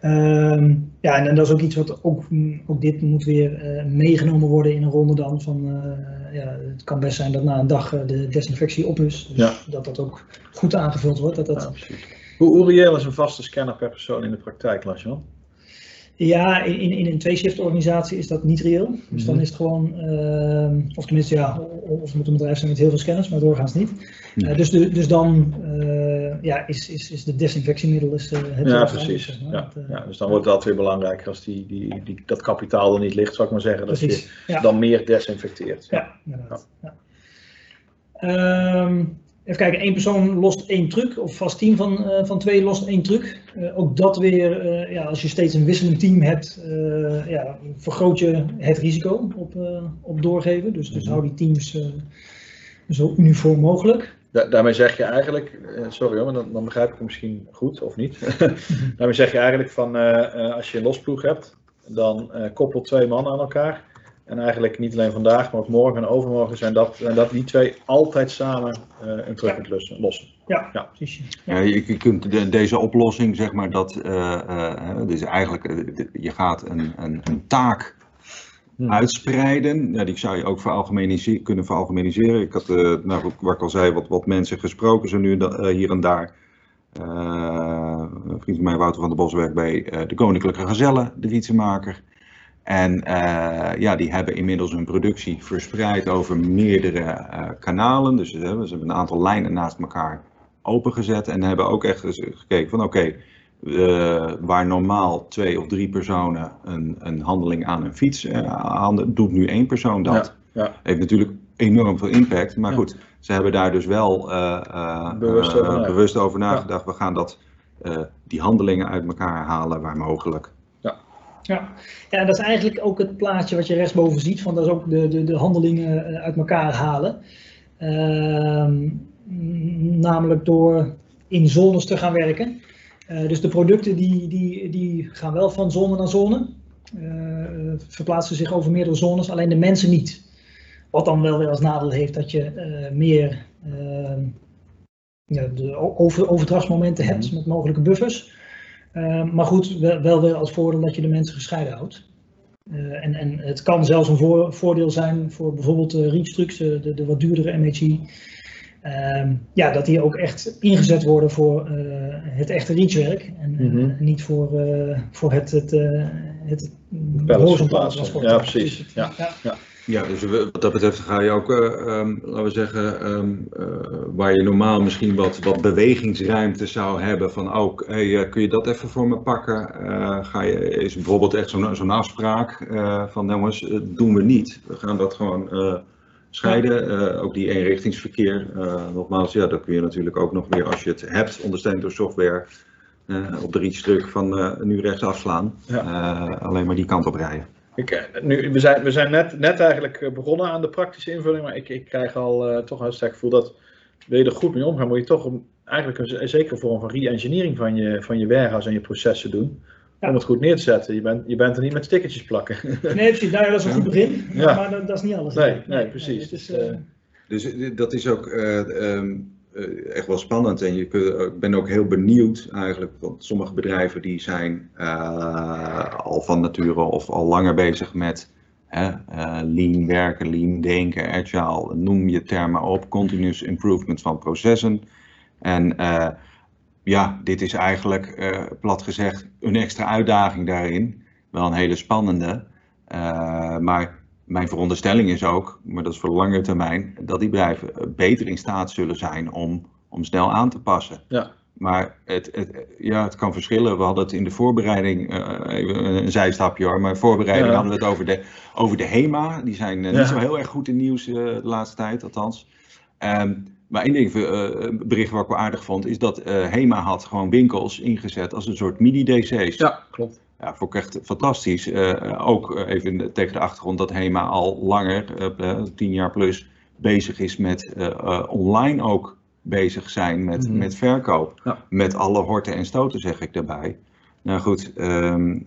Ehm, ja, en, en dat is ook iets wat ook, ook dit moet weer eh, meegenomen worden in een ronde dan. Van, eh, ja, het kan best zijn dat na een dag eh, de desinfectie op is. Dus Ja. dat dat ook goed aangevuld wordt. Dat dat, Ja, precies. Hoe, hoe reëel is een vaste scanner per persoon in de praktijk, Lasjan? Ja, in, in, een twee-shift organisatie is dat niet reëel. Dus dan Mhm. is het gewoon, ehm, of tenminste ja, of moet een bedrijf zijn met heel veel scanners, maar doorgaans niet. Ja. Eh, dus, de, dus dan eh, ja, is, is, is de desinfectiemiddel is, eh, het Ja, precies. zeg maar. Ja, ja, dus dan wordt dat weer belangrijker als die, die, die, dat kapitaal er niet ligt, zou ik maar zeggen. Dat je. Ja. dan meer desinfecteert. Ja, inderdaad. Ja. Even kijken, één persoon lost één truc, of vast team van, eh, van twee lost één truc. Eh, ook dat weer, eh, ja, als je steeds een wisselend team hebt, ja, vergroot je het risico op, op doorgeven. Dus, dus Mhm. hou die teams zo uniform mogelijk. Da- daarmee zeg je eigenlijk, sorry hoor, maar dan, dan begrijp ik het misschien goed of niet. *laughs* daarmee zeg je eigenlijk van als je een losploeg hebt, dan koppel twee mannen aan elkaar. En eigenlijk niet alleen vandaag, maar ook morgen en overmorgen zijn dat, zijn dat die twee altijd samen eh, een truck Ja. lossen. Ja, Ja. precies. Ja, je, je kunt de- deze oplossing, zeg maar, dat eh, eh, dus eigenlijk, je gaat een, een, een taak Hmm. uitspreiden. Ja, die zou je ook kunnen veralgemeniseren. Ik had, eh, nou, wat ik al zei, wat, wat mensen gesproken zo nu hier en daar. Eh, een vriend van mij, Wouter van der Bos, werkt bij eh, de Koninklijke Gezellen, de fietsenmaker. En eh, ja, die hebben inmiddels hun productie verspreid over meerdere eh, kanalen. Dus ze hebben, ze hebben een aantal lijnen naast elkaar opengezet. En hebben ook echt gekeken van oké, eh, waar normaal twee of drie personen een, een handeling aan een fiets eh, handen, doet nu één persoon dat. Ja, ja. Heeft natuurlijk enorm veel impact. Maar Ja. goed, ze hebben daar dus wel eh, eh, Bewust eh, over nagedacht. bewust over nagedacht. We gaan dat, eh, die handelingen uit elkaar halen waar mogelijk. Ja. ja, dat is eigenlijk ook het plaatje wat je rechtsboven ziet, van dat is ook de, de, de handelingen eh, uit elkaar halen. Ehm, namelijk door in zones te gaan werken. Eh, dus de producten die, die, die gaan wel van zone naar zone, eh, verplaatsen zich over meerdere zones, alleen de mensen niet. Wat dan wel weer als nadeel heeft dat je meer ehm, ja, de over, overdrachtsmomenten hebt met mogelijke buffers. Uh, maar goed, wel, wel weer als voordeel dat je de mensen gescheiden houdt. Uh, en, en het kan zelfs een voor, voordeel zijn voor bijvoorbeeld de reach de, de, de, wat duurdere MHI. Uh, ja, dat die ook echt ingezet worden voor het echte reachwerk. En, mm -hmm. en niet voor, voor het, het, het, het horizontale transport. Ja, precies. Ja. Ja. ja. Ja, dus wat dat betreft ga je ook, uh, um, laten we zeggen, um, uh, waar je normaal misschien wat, wat bewegingsruimte zou hebben van ook, hey, uh, kun je dat even voor me pakken? ga je, is bijvoorbeeld echt zo'n zo'n afspraak van jongens, doen we niet. We gaan dat gewoon scheiden. ook die eenrichtingsverkeer, nogmaals, ja, dat kun je natuurlijk ook nog weer als je het hebt, ondersteund door software, op de reachdruk van nu rechts afslaan. Ja. alleen maar die kant op rijden. Ik, nu, we, zijn, we zijn net, net eigenlijk begonnen aan de praktische invulling, maar ik, ik krijg al uh, toch een sterk gevoel dat wil je er goed mee omgaan, moet je toch een, eigenlijk een, een zekere vorm van re-engineering van je, van je warehouse en je processen doen. Ja. Om het goed neer te zetten. Je bent, je bent er niet met stickertjes plakken. Nee, precies. Nou, dat is een goed begin, ja. maar dat, dat, is niet alles. Nee, nee, nee precies. Nee, is, uh... Dus dat is ook. Uh, um, uh, echt wel spannend. En je kun, ik ben ook heel benieuwd eigenlijk, want sommige bedrijven die zijn uh, al van nature of al langer bezig met lean werken, lean denken, agile, noem je termen op, continuous improvement van processen. En ja, dit is eigenlijk plat gezegd een extra uitdaging daarin. Wel een hele spannende. maar mijn veronderstelling is ook, maar dat is voor de langere termijn, dat die bedrijven beter in staat zullen zijn om, om snel aan te passen. Ja. Maar het, het, ja, het kan verschillen. We hadden het in de voorbereiding, uh, even een zijstapje hoor, maar in voorbereiding ja. hadden we het over de, over de HEMA. Die zijn uh, ja. niet zo heel erg goed in nieuws uh, de laatste tijd, althans. Um, maar één ding, bericht wat ik wel aardig vond, is dat HEMA had gewoon winkels ingezet als een soort mini-DC's. Ja, klopt. Ja, vond ik echt fantastisch. Uh, ook even de, tegen de achtergrond dat HEMA al langer, uh, tien jaar plus, bezig is met uh, online ook bezig zijn met, mm. met verkoop. Ja. Met alle horten en stoten, zeg ik daarbij. Nou goed, um,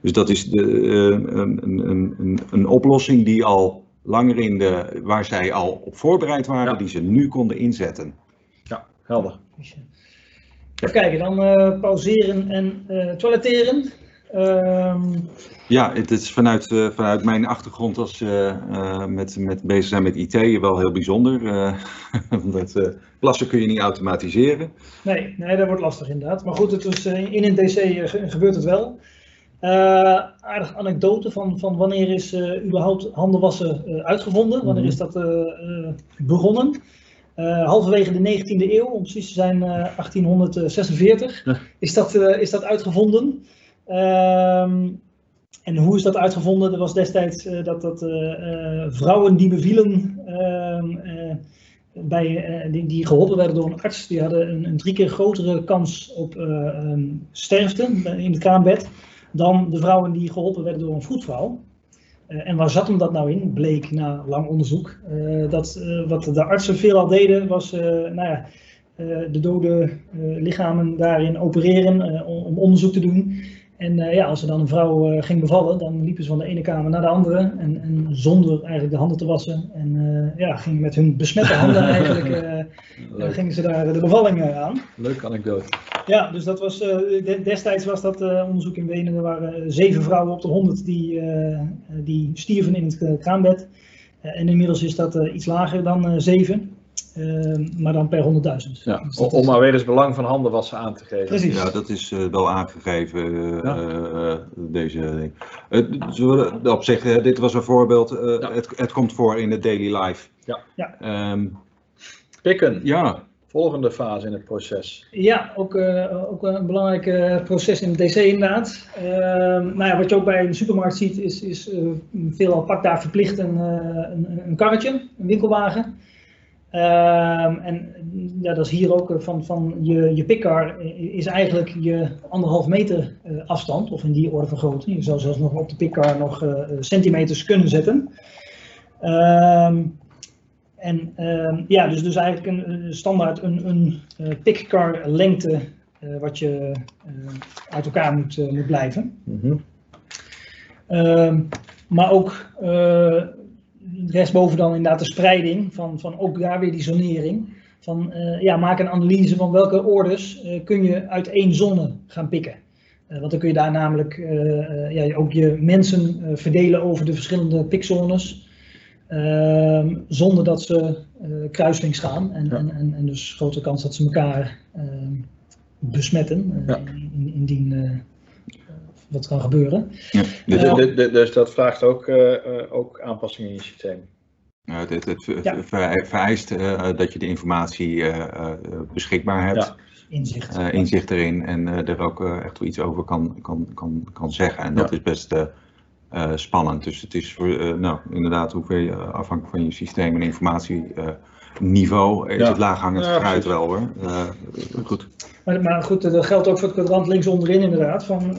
dus dat is de, een, een, een, een oplossing die al langer in de, waar zij al op voorbereid waren, ja. die ze nu konden inzetten. Ja, helder. Even kijken, dan uh, pauzeren en uh, toiletteren. Um... Ja, het is vanuit, uh, vanuit mijn achtergrond als met, met bezig zijn met IT wel heel bijzonder. *laughs* Want plassen kun je niet automatiseren. Nee, nee, dat wordt lastig inderdaad. Maar goed, het is, in een DC gebeurt het wel. aardige anekdote van, van wanneer is überhaupt handenwassen uitgevonden? Wanneer is dat begonnen? Uh, halverwege de 19e eeuw, om precies te zijn uh, 1846, ja. is, dat, uh, is dat uitgevonden. Um, en hoe is dat uitgevonden? Er was destijds dat, dat vrouwen die bevielen, ehm, bij, die, die, geholpen werden door een arts, die hadden een, een drie keer grotere kans op um, sterfte in het kraambed dan de vrouwen die geholpen werden door een vroedvrouw. Uh, en waar zat hem dat nou in? Bleek na lang onderzoek. Uh, dat uh, wat de artsen veelal deden was nou ja, de dode lichamen daarin opereren om, onderzoek te doen. En ja, als er dan een vrouw ging bevallen, dan liepen ze van de ene kamer naar de andere. En, en zonder eigenlijk de handen te wassen. En ja, gingen met hun besmette handen *laughs* eigenlijk, gingen ze daar de bevalling aan. Leuk anekdote. Ja, dus dat was, destijds was dat onderzoek in Wenen. Er waren zeven vrouwen op de honderd die, die stierven in het kraambed. en inmiddels is dat iets lager dan zeven. Uh, maar dan per 100.000. Ja, dus om maar weer eens belang van handenwassen aan te geven. Precies. Ja, dat is uh, wel aangegeven, uh, ja. deze ding. op zich, dit was een voorbeeld. Ja. Het, het, komt voor in de daily life. Ja. ja. Um, Pikken. Ja. Volgende fase in het proces. Ja, ook, ook een belangrijk proces in de DC inderdaad. Ehm, nou ja, wat je ook bij een supermarkt ziet, is, is veelal pakt daar verplicht een, een, een karretje, een winkelwagen. Um, en ja, dat is hier ook van, van je, je pikkar is eigenlijk je anderhalf meter uh, afstand, of in die orde van grootte. Je zou zelfs nog op de pikkar nog uh, centimeters kunnen zetten. Um, en um, ja, dus, dus eigenlijk een, standaard een, een uh, pikkar lengte wat je uit elkaar moet, moet blijven. Mm -hmm. maar ook rechtsboven dan inderdaad de spreiding, van, van ook daar weer die zonering. Van, uh, ja, maak een analyse van welke orders uh, kun je uit één zone gaan pikken. Eh, want dan kun je daar namelijk eh, eh, ja, ook je mensen eh, verdelen over de verschillende pikzones. Ehm, zonder dat ze eh kruislinks gaan. En, Ja. en, en, en dus grote kans dat ze elkaar ehm, besmetten. eh, Ja. in- indien eh, wat kan gebeuren. Ja, Dus dat vraagt ook, eh, eh, ook aanpassingen in je systeem. uh, dit, het Ja. ver- vereist eh, dat je de informatie eh, eh, beschikbaar hebt. Ja. Inzicht. eh, inzicht erin en eh, er ook echt wel iets over kan, kan, kan, kan zeggen. En dat Ja. is best eh, spannend. Dus het is voor, eh, nou, inderdaad, hoe ver je, eh, afhankelijk van je systeem en informatieniveau, is Ja. het laaghangend Ja, fruit wel hoor. Goed. Maar, maar goed, dat geldt ook voor het kwadrant links onderin inderdaad. Van,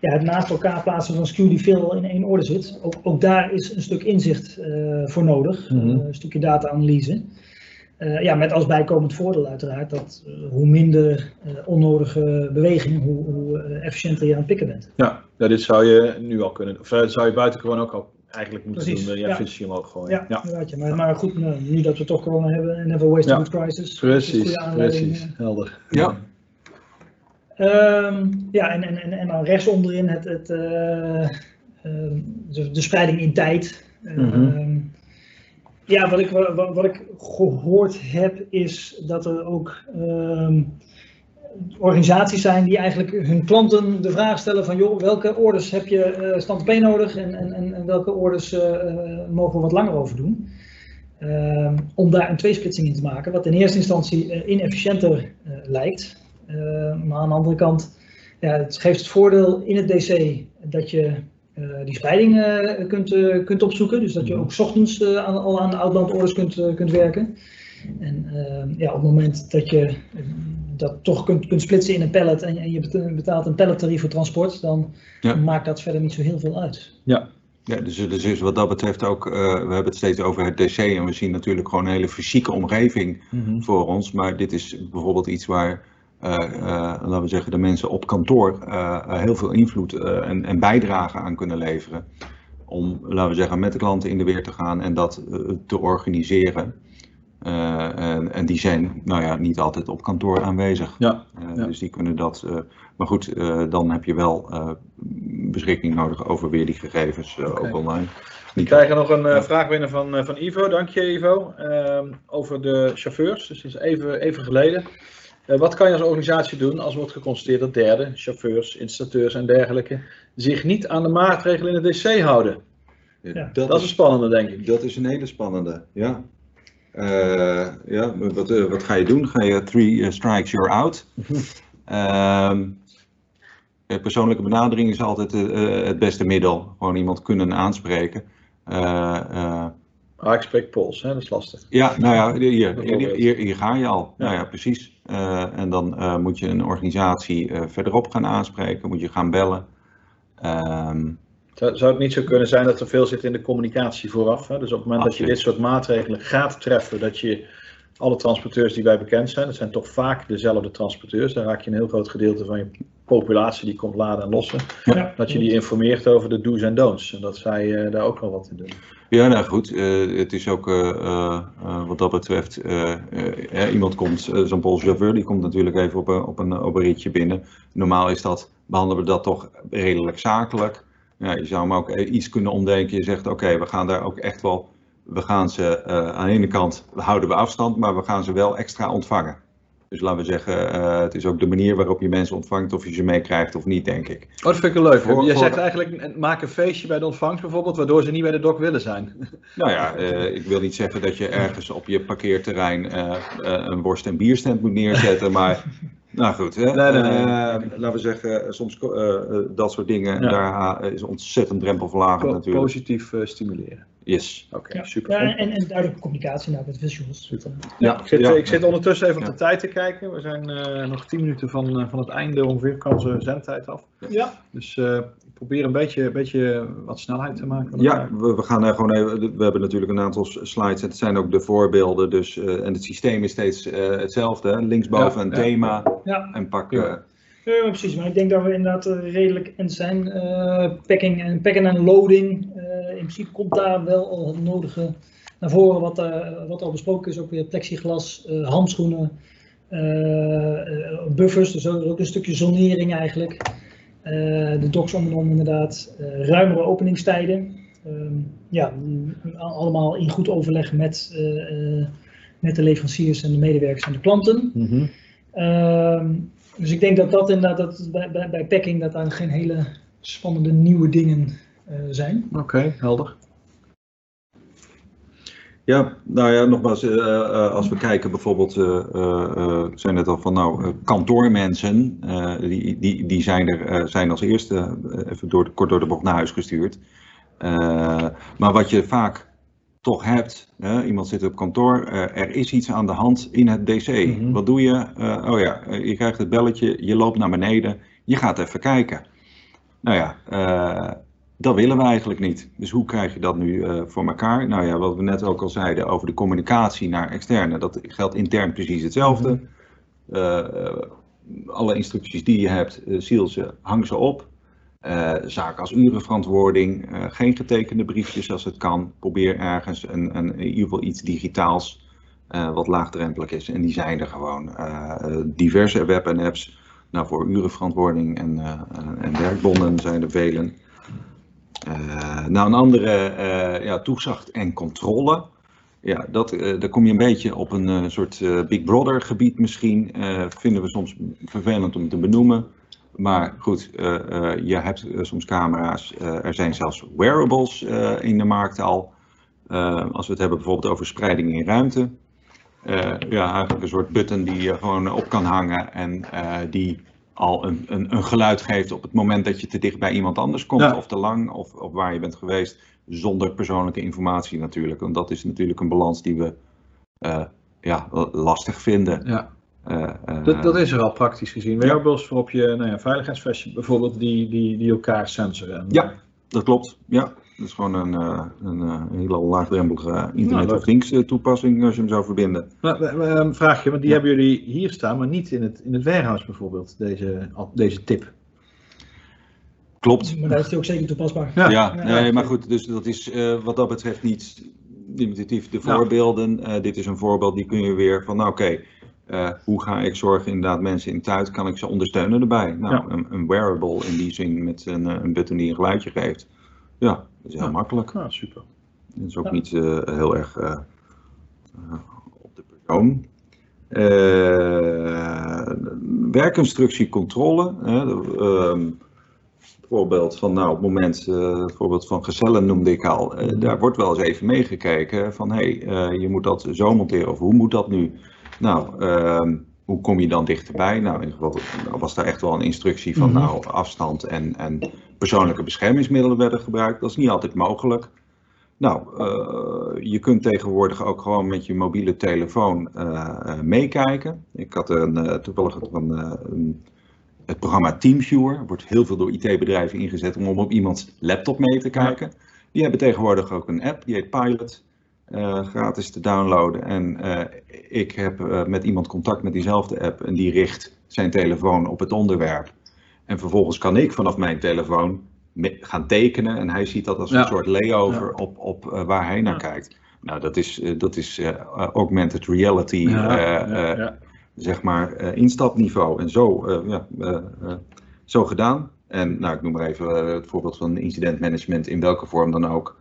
ja, het naast elkaar plaatsen van skew die veel in één orde zit. Ook, ook daar is een stuk inzicht voor nodig. Mhm. Een stukje data-analyse. Eh, ja, met als bijkomend voordeel uiteraard dat eh, hoe minder eh, onnodige beweging, hoe, hoe efficiënter je aan het pikken bent. Ja, ja, dit zou je nu al kunnen. Of dat zou je buiten gewoon ook al eigenlijk moeten Precies, doen. Je ja. efficiëntie omhoog gooien. Ja, ja. inderdaad. Ja. Maar, maar goed, nou, nu dat we toch corona hebben en never waste a good crisis. Precies, precies. Helder. Ja. Ehm, ja, en, en, en, en dan rechts onderin het, het, eh, ehm, de, de spreiding in tijd. Ehm, Mhm. Ja, wat ik, wat, wat ik gehoord heb is dat er ook ehm, organisaties zijn die eigenlijk hun klanten de vraag stellen van joh, welke orders heb je eh stand P nodig en, en, en, welke orders eh, eh, mogen we wat langer over doen. Ehm, om daar een tweesplitsing in te maken, wat in eerste instantie inefficiënter lijkt. Eh, maar aan de andere kant, ja, het geeft het voordeel in het DC dat je die spreiding eh, kunt, eh, kunt opzoeken. Dus dat je ook 's ochtends eh, aan, al aan de outbound orders kunt, eh, kunt werken. En eh, ja, op het moment dat je eh, dat toch kunt, kunt splitsen in een pallet en, en je bet- betaalt een pallettarief voor transport, dan Ja. maakt dat verder niet zo heel veel uit. Ja, dus, dus is wat dat betreft ook, eh, we hebben het steeds over het DC en we zien natuurlijk gewoon een hele fysieke omgeving Mhm. voor ons. Maar dit is bijvoorbeeld iets waar, eh, eh, laten we zeggen, de mensen op kantoor eh, heel veel invloed eh, en, en bijdrage aan kunnen leveren. Om, laten we zeggen, met de klanten in de weer te gaan en dat eh, te organiseren. Eh, en, en die zijn, nou ja, niet altijd op kantoor aanwezig. Ja, Eh, ja. Dus die kunnen dat. eh, maar goed, eh, dan heb je wel eh, beschikking nodig over weer die gegevens, eh, ook online. We krijgen nog een eh, Ja. vraag binnen van, eh, van Ivo. Dank je Ivo. Ehm, over de chauffeurs. Dus is even, even geleden. Eh, wat kan je als organisatie doen als wordt geconstateerd dat derden, chauffeurs, installateurs en dergelijke, zich niet aan de maatregelen in het DC houden? Ja, Dat is een spannende, denk ik. Dat is een hele spannende, ja. Eh, ja, wat, eh, wat ga je doen? Ga je three strikes, you're out? *laughs* Ehm, eh, persoonlijke benadering is altijd het beste middel. Gewoon iemand kunnen aanspreken. Eh, eh, Ah, ik spreek Pools, hè? dat is lastig. ja, nou ja, hier, hier, Bijvoorbeeld. hier, hier ga je al. Ja. Nou ja, precies. Eh, en dan eh, moet je een organisatie eh, verderop gaan aanspreken, moet je gaan bellen. Ehm, Zou, zou het niet zo kunnen zijn dat er veel zit in de communicatie vooraf? Hè? Dus op het moment dat je dit soort maatregelen gaat treffen, dat je alle transporteurs die wij bekend zijn, dat zijn toch vaak dezelfde transporteurs, daar raak je een heel groot gedeelte van je populatie die komt laden en lossen, Ja, dat je die informeert over de do's en don'ts en dat zij daar ook wel wat in doen. Ja, nou goed. eh, het is ook eh, eh, wat dat betreft. iemand komt, zo'n Poolse chauffeur, die komt natuurlijk even op een, op, een, op een binnen. Normaal is dat, behandelen we dat toch redelijk zakelijk. Ja, je zou hem ook iets kunnen omdenken. Je zegt, oké, we gaan daar ook echt wel. We gaan ze aan de ene kant houden we afstand, maar we gaan ze wel extra ontvangen. Dus laten we zeggen, eh, het is ook de manier waarop je mensen ontvangt, of je ze meekrijgt of niet, denk ik. Oh, dat vind ik wel leuk. Voor- je voor- zegt eigenlijk, maak een feestje bij de ontvangst bijvoorbeeld, waardoor ze niet bij de dok willen zijn. *laughs* Nou ja, eh, ik wil niet zeggen dat je ergens op je parkeerterrein eh, een worst- en bierstand moet neerzetten, *laughs* maar nou goed, hè? Nee, nee, nee. Laten we zeggen, soms dat soort dingen, Ja. daar is ontzettend drempelverlagend natuurlijk. Positief stimuleren. Yes. Oké, Ja. super. Ja, en, en duidelijke communicatie nou, met visuals. Eh, Ja, ik zit, ja. ik zit ondertussen even op de tijd te kijken. We zijn eh, nog 10 minuten van, eh, van het einde ongeveer, kan onze zendtijd af. ja. Dus eh, ik probeer een beetje, een beetje wat snelheid te maken. Ja, we, we gaan gewoon even. We hebben natuurlijk een aantal slides. Het zijn ook de voorbeelden. Dus, eh, en het systeem is steeds eh, hetzelfde. hè. Linksboven Ja, een ja. thema. ja. En pak. Ja. eh, Ja, precies. Maar ik denk dat we inderdaad eh, redelijk end zijn. Eh, packing en packen en loading. In principe komt daar wel al het nodige naar voren. Wat, eh, wat al besproken is, ook weer plexiglas, eh, handschoenen. eh, buffers, dus ook een stukje zonering eigenlijk. De docks om en om inderdaad. Ruimere openingstijden. Ehm, ja, al- allemaal in goed overleg met, met de leveranciers en de medewerkers en de klanten. Mhm. Ehm, dus ik denk dat dat inderdaad dat bij, bij, bij packing dat daar geen hele spannende nieuwe dingen zijn. Oké, helder. Ja, nou ja, nogmaals, eh, eh, als we kijken bijvoorbeeld, eh eh, eh, zijn het al van nou, eh, kantoormensen, eh, die, die, die zijn er eh, zijn als eerste eh, even door de, kort door de bocht naar huis gestuurd. Eh, maar wat je vaak toch hebt, iemand zit op kantoor, eh, er is iets aan de hand in het DC. Mhm. Wat doe je? Eh, oh ja, eh, je krijgt het belletje, je loopt naar beneden, je gaat even kijken. Nou ja, eh, dat willen we eigenlijk niet. Dus hoe krijg je dat nu eh, voor elkaar? Nou ja, wat we net ook al zeiden over de communicatie naar externe, dat geldt intern precies hetzelfde. Eh, eh, alle instructies die je hebt, eh ziel ze, hang ze op. Zaken als urenverantwoording, geen getekende briefjes als het kan. Probeer ergens een, een, in ieder geval iets digitaals wat laagdrempelig is. En die zijn er gewoon. Diverse web en apps. Nou, voor urenverantwoording en, en werkbonden zijn er velen. Eh, nou, een andere, eh, ja, toezicht en controle. Ja, dat, eh, daar kom je een beetje op een soort Big Brother gebied misschien. Vinden we soms vervelend om te benoemen. Maar goed, je hebt soms camera's. er zijn zelfs wearables in de markt al. Als we het hebben bijvoorbeeld over spreiding in ruimte. Ja, eigenlijk een soort button die je gewoon op kan hangen en die al een, een, een geluid geeft op het moment dat je te dicht bij iemand anders komt, Ja. of te lang, of, of waar je bent geweest, zonder persoonlijke informatie natuurlijk. Want dat is natuurlijk een balans die we eh, ja, lastig vinden. Ja, Eh, eh, dat, dat is er al praktisch gezien. Wearables waarop je nou ja, veiligheidsvestjes bijvoorbeeld die, die, die elkaar sensoren. Ja. Dat klopt, ja. Dat is gewoon een, eh, een, eh, een hele laagdrempelige Internet of Things eh, toepassing als je hem zou verbinden. Nou, een vraagje, want die Ja. hebben jullie hier staan, maar niet in het, in het warehouse bijvoorbeeld, deze, deze tip. Klopt. Maar daar is hij ook zeker toepasbaar. Ja, Ja. nee, maar goed, dus dat is eh, wat dat betreft niet limitatief. De Ja. voorbeelden, eh, dit is een voorbeeld, die kun je weer van, nou oké, eh, hoe ga ik zorgen inderdaad mensen in thuis, kan ik ze ondersteunen erbij? Nou, Ja. een, een wearable in die zin met een, een button die een geluidje geeft. Ja, dat is heel Ja. makkelijk. Nou, super. Dat is ook Ja. niet eh, heel erg eh, eh, op de persoon. Werkinstructiecontrole. Ehm, voorbeeld van, nou, op het moment, eh, het voorbeeld van gezellen noemde ik al. Mhm. Daar wordt wel eens even meegekeken van, hé, hey, je moet dat zo monteren of hoe moet dat nu? Nou, ehm, hoe kom je dan dichterbij? Nou, in ieder geval was daar echt wel een instructie van, Mhm. nou, afstand en, en persoonlijke beschermingsmiddelen werden gebruikt. Dat is niet altijd mogelijk. Nou, eh, je kunt tegenwoordig ook gewoon met je mobiele telefoon eh, eh, meekijken. Ik had een, toevallig een- het programma TeamViewer. wordt heel veel door IT-bedrijven ingezet om op iemands laptop mee te kijken. Die hebben tegenwoordig ook een app, die heet Pilot. Eh, gratis te downloaden. En eh, ik heb eh, met iemand contact met diezelfde app en die richt zijn telefoon op het onderwerp. En vervolgens kan ik vanaf mijn telefoon gaan tekenen en hij ziet dat als Ja. een soort layover Ja. op, op waar hij naar Ja. kijkt. Nou, dat is, dat is augmented reality, zeg maar, instapniveau. En zo, ja, zo gedaan. En nou, ik noem maar even het voorbeeld van incidentmanagement in welke vorm dan ook.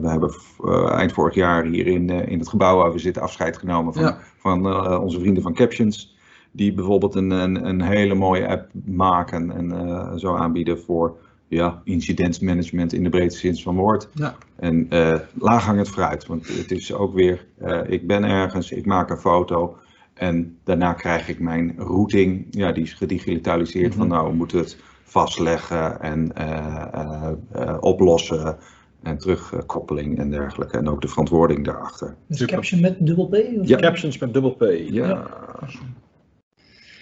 We hebben eh, eind vorig jaar hier in, eh, in het gebouw waar we zitten afscheid genomen van, Ja. van eh, onze vrienden van Captions. Die bijvoorbeeld een, een, een hele mooie app maken en zo aanbieden voor ja, incidentmanagement in de breedste zin van het woord. Ja. En eh laaghangend fruit, want het is ook weer, ik ben ergens, ik maak een foto en daarna krijg ik mijn routing, ja, die is gedigitaliseerd van Mhm. nou, we moeten het vastleggen en oplossen en terugkoppeling en dergelijke en ook de verantwoording daarachter. Dus Super. caption met dubbel P? Of Ja. Captions met dubbel P. Ja,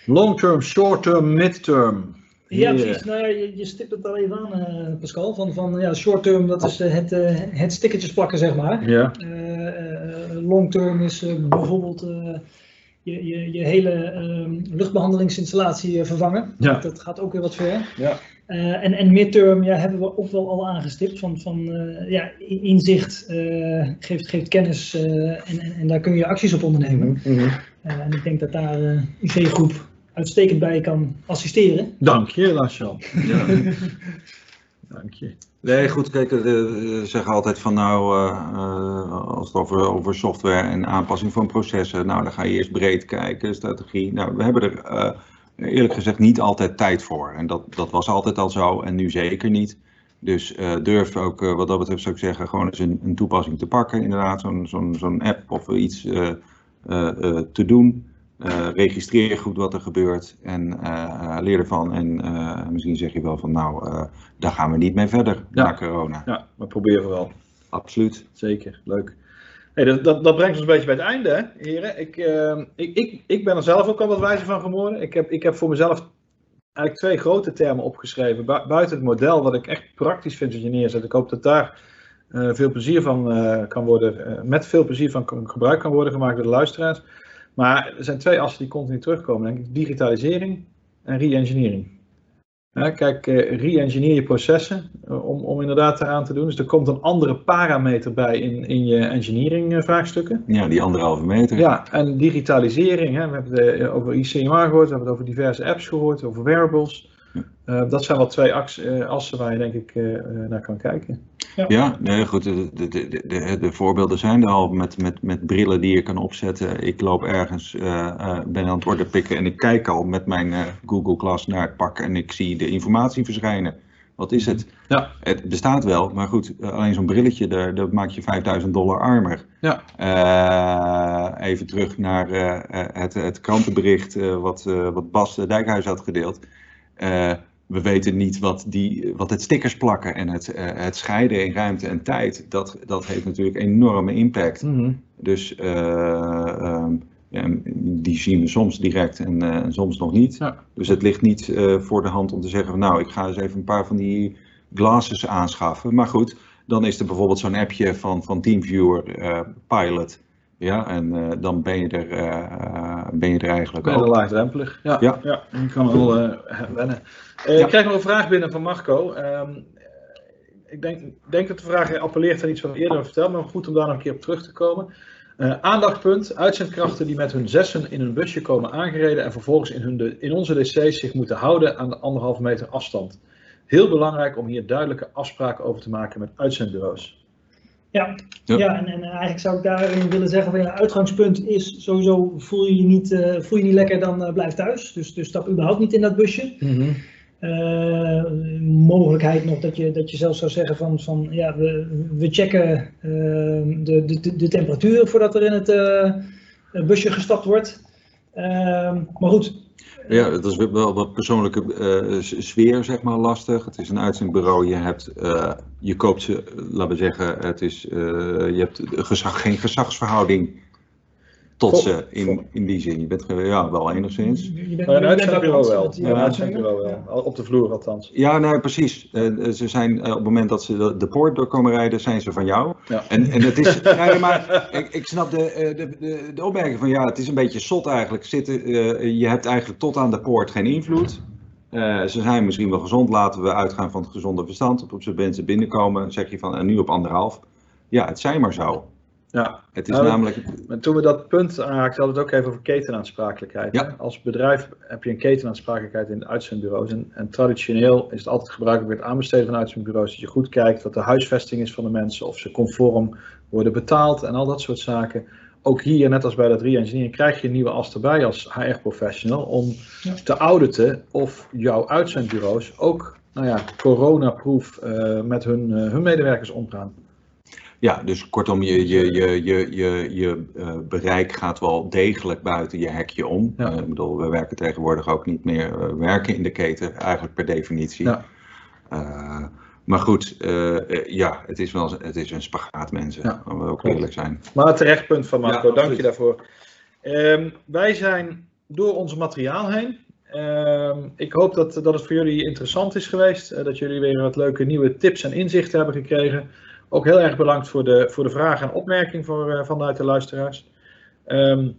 Long term, short term, mid term. Ja, precies. Nou, ja, je, je stipt het al even aan, eh, Pascal. Van, van ja, short term, dat is eh, het, eh, het stickertjes plakken, zeg maar. Ja. Eh, eh, long term is eh, bijvoorbeeld eh, je, je, je hele ehm, luchtbehandelingsinstallatie eh, vervangen. Ja. Dat gaat ook weer wat ver. Ja. Uh, en, en midterm ja, hebben we ook wel al aangestipt van, van uh, ja, inzicht uh, geeft, geeft kennis en, en, en, daar kun je acties op ondernemen. Mm -hmm. en ik denk dat daar de IC-groep uitstekend bij kan assisteren. Dank je, Lasjan. Ja. *laughs* Dank je. Nee, goed, kijk, we zeggen altijd van nou, uh, als het over, over software en aanpassing van processen, nou dan ga je eerst breed kijken, strategie. Nou, we hebben er uh, eerlijk gezegd niet altijd tijd voor. En dat, dat was altijd al zo en nu zeker niet. Dus uh, durf ook, wat dat betreft zou ik zeggen, gewoon eens een, een toepassing te pakken, inderdaad, zo'n zo'n zo'n app of iets te doen. Registreer goed wat er gebeurt en leer ervan. En misschien zeg je wel van nou, daar gaan we niet mee verder ja. na corona. Ja, maar proberen wel. Absoluut. Zeker, leuk. Hey, dat, dat, brengt ons een beetje bij het einde, hè, heren. Ik, ik, ik, ik ben er zelf ook al wat wijzer van geworden. Ik heb, ik heb voor mezelf eigenlijk twee grote termen opgeschreven. Bu buiten het model, wat ik echt praktisch vind dat je neerzet. Ik hoop dat daar veel plezier van kan worden, met veel plezier van gebruik kan worden gemaakt door de luisteraars. Maar er zijn twee assen die continu terugkomen, denk ik. Digitalisering en re-engineering. Kijk, uh, re-engineer je processen uh, om, om inderdaad eraan te doen. Dus er komt een andere parameter bij in, in je engineering uh, vraagstukken. Ja, die anderhalve meter. Ja, en digitalisering. Hè, we hebben het over ICMR gehoord, we hebben het over diverse apps gehoord, over wearables. Uh, dat zijn wel twee assen waar je denk ik uh, naar kan kijken. Ja, ja nee, goed. De, de, de, de, voorbeelden zijn er al met, met, met brillen die je kan opzetten. Ik loop ergens, uh, ben aan het orde pikken en ik kijk al met mijn Google Glass naar het pak en ik zie de informatie verschijnen. Wat is het? Ja. Het bestaat wel, maar goed, alleen zo'n brilletje, daar, dat maak je 5000 dollar armer. Ja. even terug naar het, het krantenbericht wat, wat Bas Dijkhuis had gedeeld. We weten niet wat, die, wat het stickers plakken en het, uh, het scheiden in ruimte en tijd, dat, dat heeft natuurlijk enorme impact. Mm -hmm. Dus uh, um, ja, die zien we soms direct en uh, soms nog niet. Ja. Dus het ligt niet voor de hand om te zeggen van nou, ik ga eens even een paar van die glasses aanschaffen. Maar goed, dan is er bijvoorbeeld zo'n appje van, van TeamViewer Pilot. Ja, en uh, dan ben je er, uh, ben je er eigenlijk ben je ook. laagdrempelig. Ja, ja. ja, je kan wel uh, *laughs* wennen. Ja. Ik krijg nog een vraag binnen van Marco. Um, ik denk, denk, dat de vraag appelleert aan iets wat we eerder hebben verteld, maar goed om daar nog een keer op terug te komen. aandachtpunt, uitzendkrachten die met hun zessen in een busje komen aangereden en vervolgens in, hun de, in onze DC's zich moeten houden aan de anderhalve meter afstand. Heel belangrijk om hier duidelijke afspraken over te maken met uitzendbureaus. Ja, ja. ja en, en, eigenlijk zou ik daarin willen zeggen van ja, uitgangspunt is sowieso voel je je niet, uh, voel je niet lekker, dan uh, blijf thuis. Dus, dus stap überhaupt niet in dat busje. Mm -hmm. uh, mogelijkheid nog dat je, dat je zelfs zou zeggen van, van ja, we, we checken de, de, de temperatuur voordat er in het busje gestapt wordt. maar goed, ja, dat is wel wat persoonlijke uh, sfeer, zeg maar, lastig. Het is een uitzendbureau, je hebt, uh, je koopt ze, laten we zeggen, het is, uh, je hebt gezag, geen gezagsverhouding tot ze in, in die zin. Je bent ja, wel enigszins. Je bent, een uitzendbureau wel. Ja, wel. Op de vloer althans. Ja, nee, precies. Uh, ze zijn, uh, op het moment dat ze de, de, poort door komen rijden, zijn ze van jou. Ja. En, en het is, *laughs* nee, maar ik, ik snap de, de, de, de opmerking van ja, het is een beetje zot eigenlijk. Zitten, uh, je hebt eigenlijk tot aan de poort geen invloed. ze zijn misschien wel gezond, laten we uitgaan van het gezonde verstand. Op ze mensen binnenkomen, zeg je van en nu op anderhalf. Ja, het zijn maar zo. Ja, het is nou, namelijk. Toen we dat punt aanraakten, hadden we het ook even over ketenaansprakelijkheid. Ja. Als bedrijf heb je een ketenaansprakelijkheid in de uitzendbureaus. En, en, traditioneel is het altijd gebruikelijk bij het aanbesteden van uitzendbureaus dat je goed kijkt wat de huisvesting is van de mensen, of ze conform worden betaald en al dat soort zaken. Ook hier, net als bij dat re-engineering, krijg je een nieuwe as erbij als HR-professional om ja. te auditen of jouw uitzendbureaus ook nou ja, coronaproof uh, met hun, uh, hun medewerkers omgaan. Ja, dus kortom, je, je, je, je, je, je uh, bereik gaat wel degelijk buiten je hekje om. Ja. Uh, ik bedoel, we werken tegenwoordig ook niet meer uh, werken in de keten, eigenlijk per definitie. Ja. maar goed, ja, het is wel het is een spagaat, mensen. Ja. Laten we ook eerlijk zijn. Maar het terechtpunt van Marco, ja, dank je daarvoor. Um, wij zijn door ons materiaal heen. Um, ik hoop dat, dat het voor jullie interessant is geweest. dat jullie weer wat leuke nieuwe tips en inzichten hebben gekregen. Ook heel erg bedankt voor de, voor de vragen en opmerkingen voor, uh, vanuit de luisteraars. Um,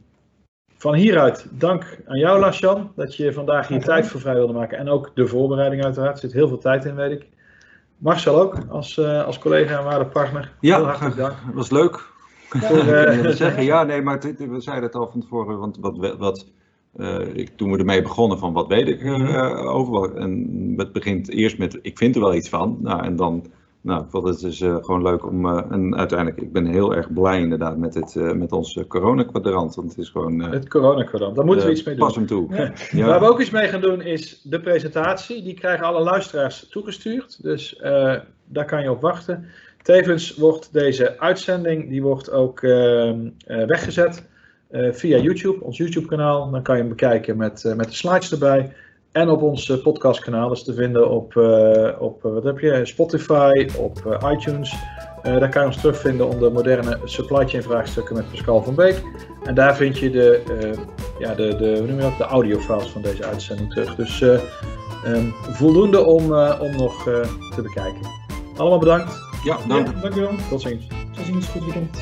van hieruit dank aan jou, Lasjan, dat je vandaag hier tijd voor vrij wilde maken. En ook de voorbereiding uiteraard. Er zit heel veel tijd in, weet ik. Marcel ook, als, eh, als collega en waardepartner. Ja, heel hartelijk dank. Dat was leuk. Voor, eh, wil zeggen, ja, nee, maar het- we zeiden het al van tevoren, want wat, wat, eh, ik, toen we ermee begonnen van wat weet ik eh, over, wat- en het begint eerst met ik vind er wel iets van, nou, en dan, nou, ik vond het dus eh, gewoon leuk om, eh, en uiteindelijk, ik ben heel erg blij inderdaad met, het, eh, met ons corona-kwadrant, want het is gewoon, het corona Daar moeten we iets mee doen. Pas hem toe. Ja. Waar we ook iets mee gaan doen is de presentatie. Die krijgen alle luisteraars toegestuurd. Dus daar kan je op wachten. Tevens wordt deze uitzending die wordt ook weggezet via YouTube, ons YouTube kanaal. Dan kan je hem bekijken met, met de slides erbij. En op ons eh, podcastkanaal. Is te vinden op, eh, op eh, wat heb je? Spotify, op iTunes. Eh, daar kan je ons terugvinden onder moderne supply chain vraagstukken met Pascal van Beek. En daar vind je de, eh, ja, de, de, hoe noem je dat? de audiofiles van deze uitzending terug. Dus eh, ehm, voldoende om, eh, om nog eh, te bekijken. Allemaal bedankt. Ja, dank. Ja, dankjewel. Tot ziens. Tot ziens. Goed weekend.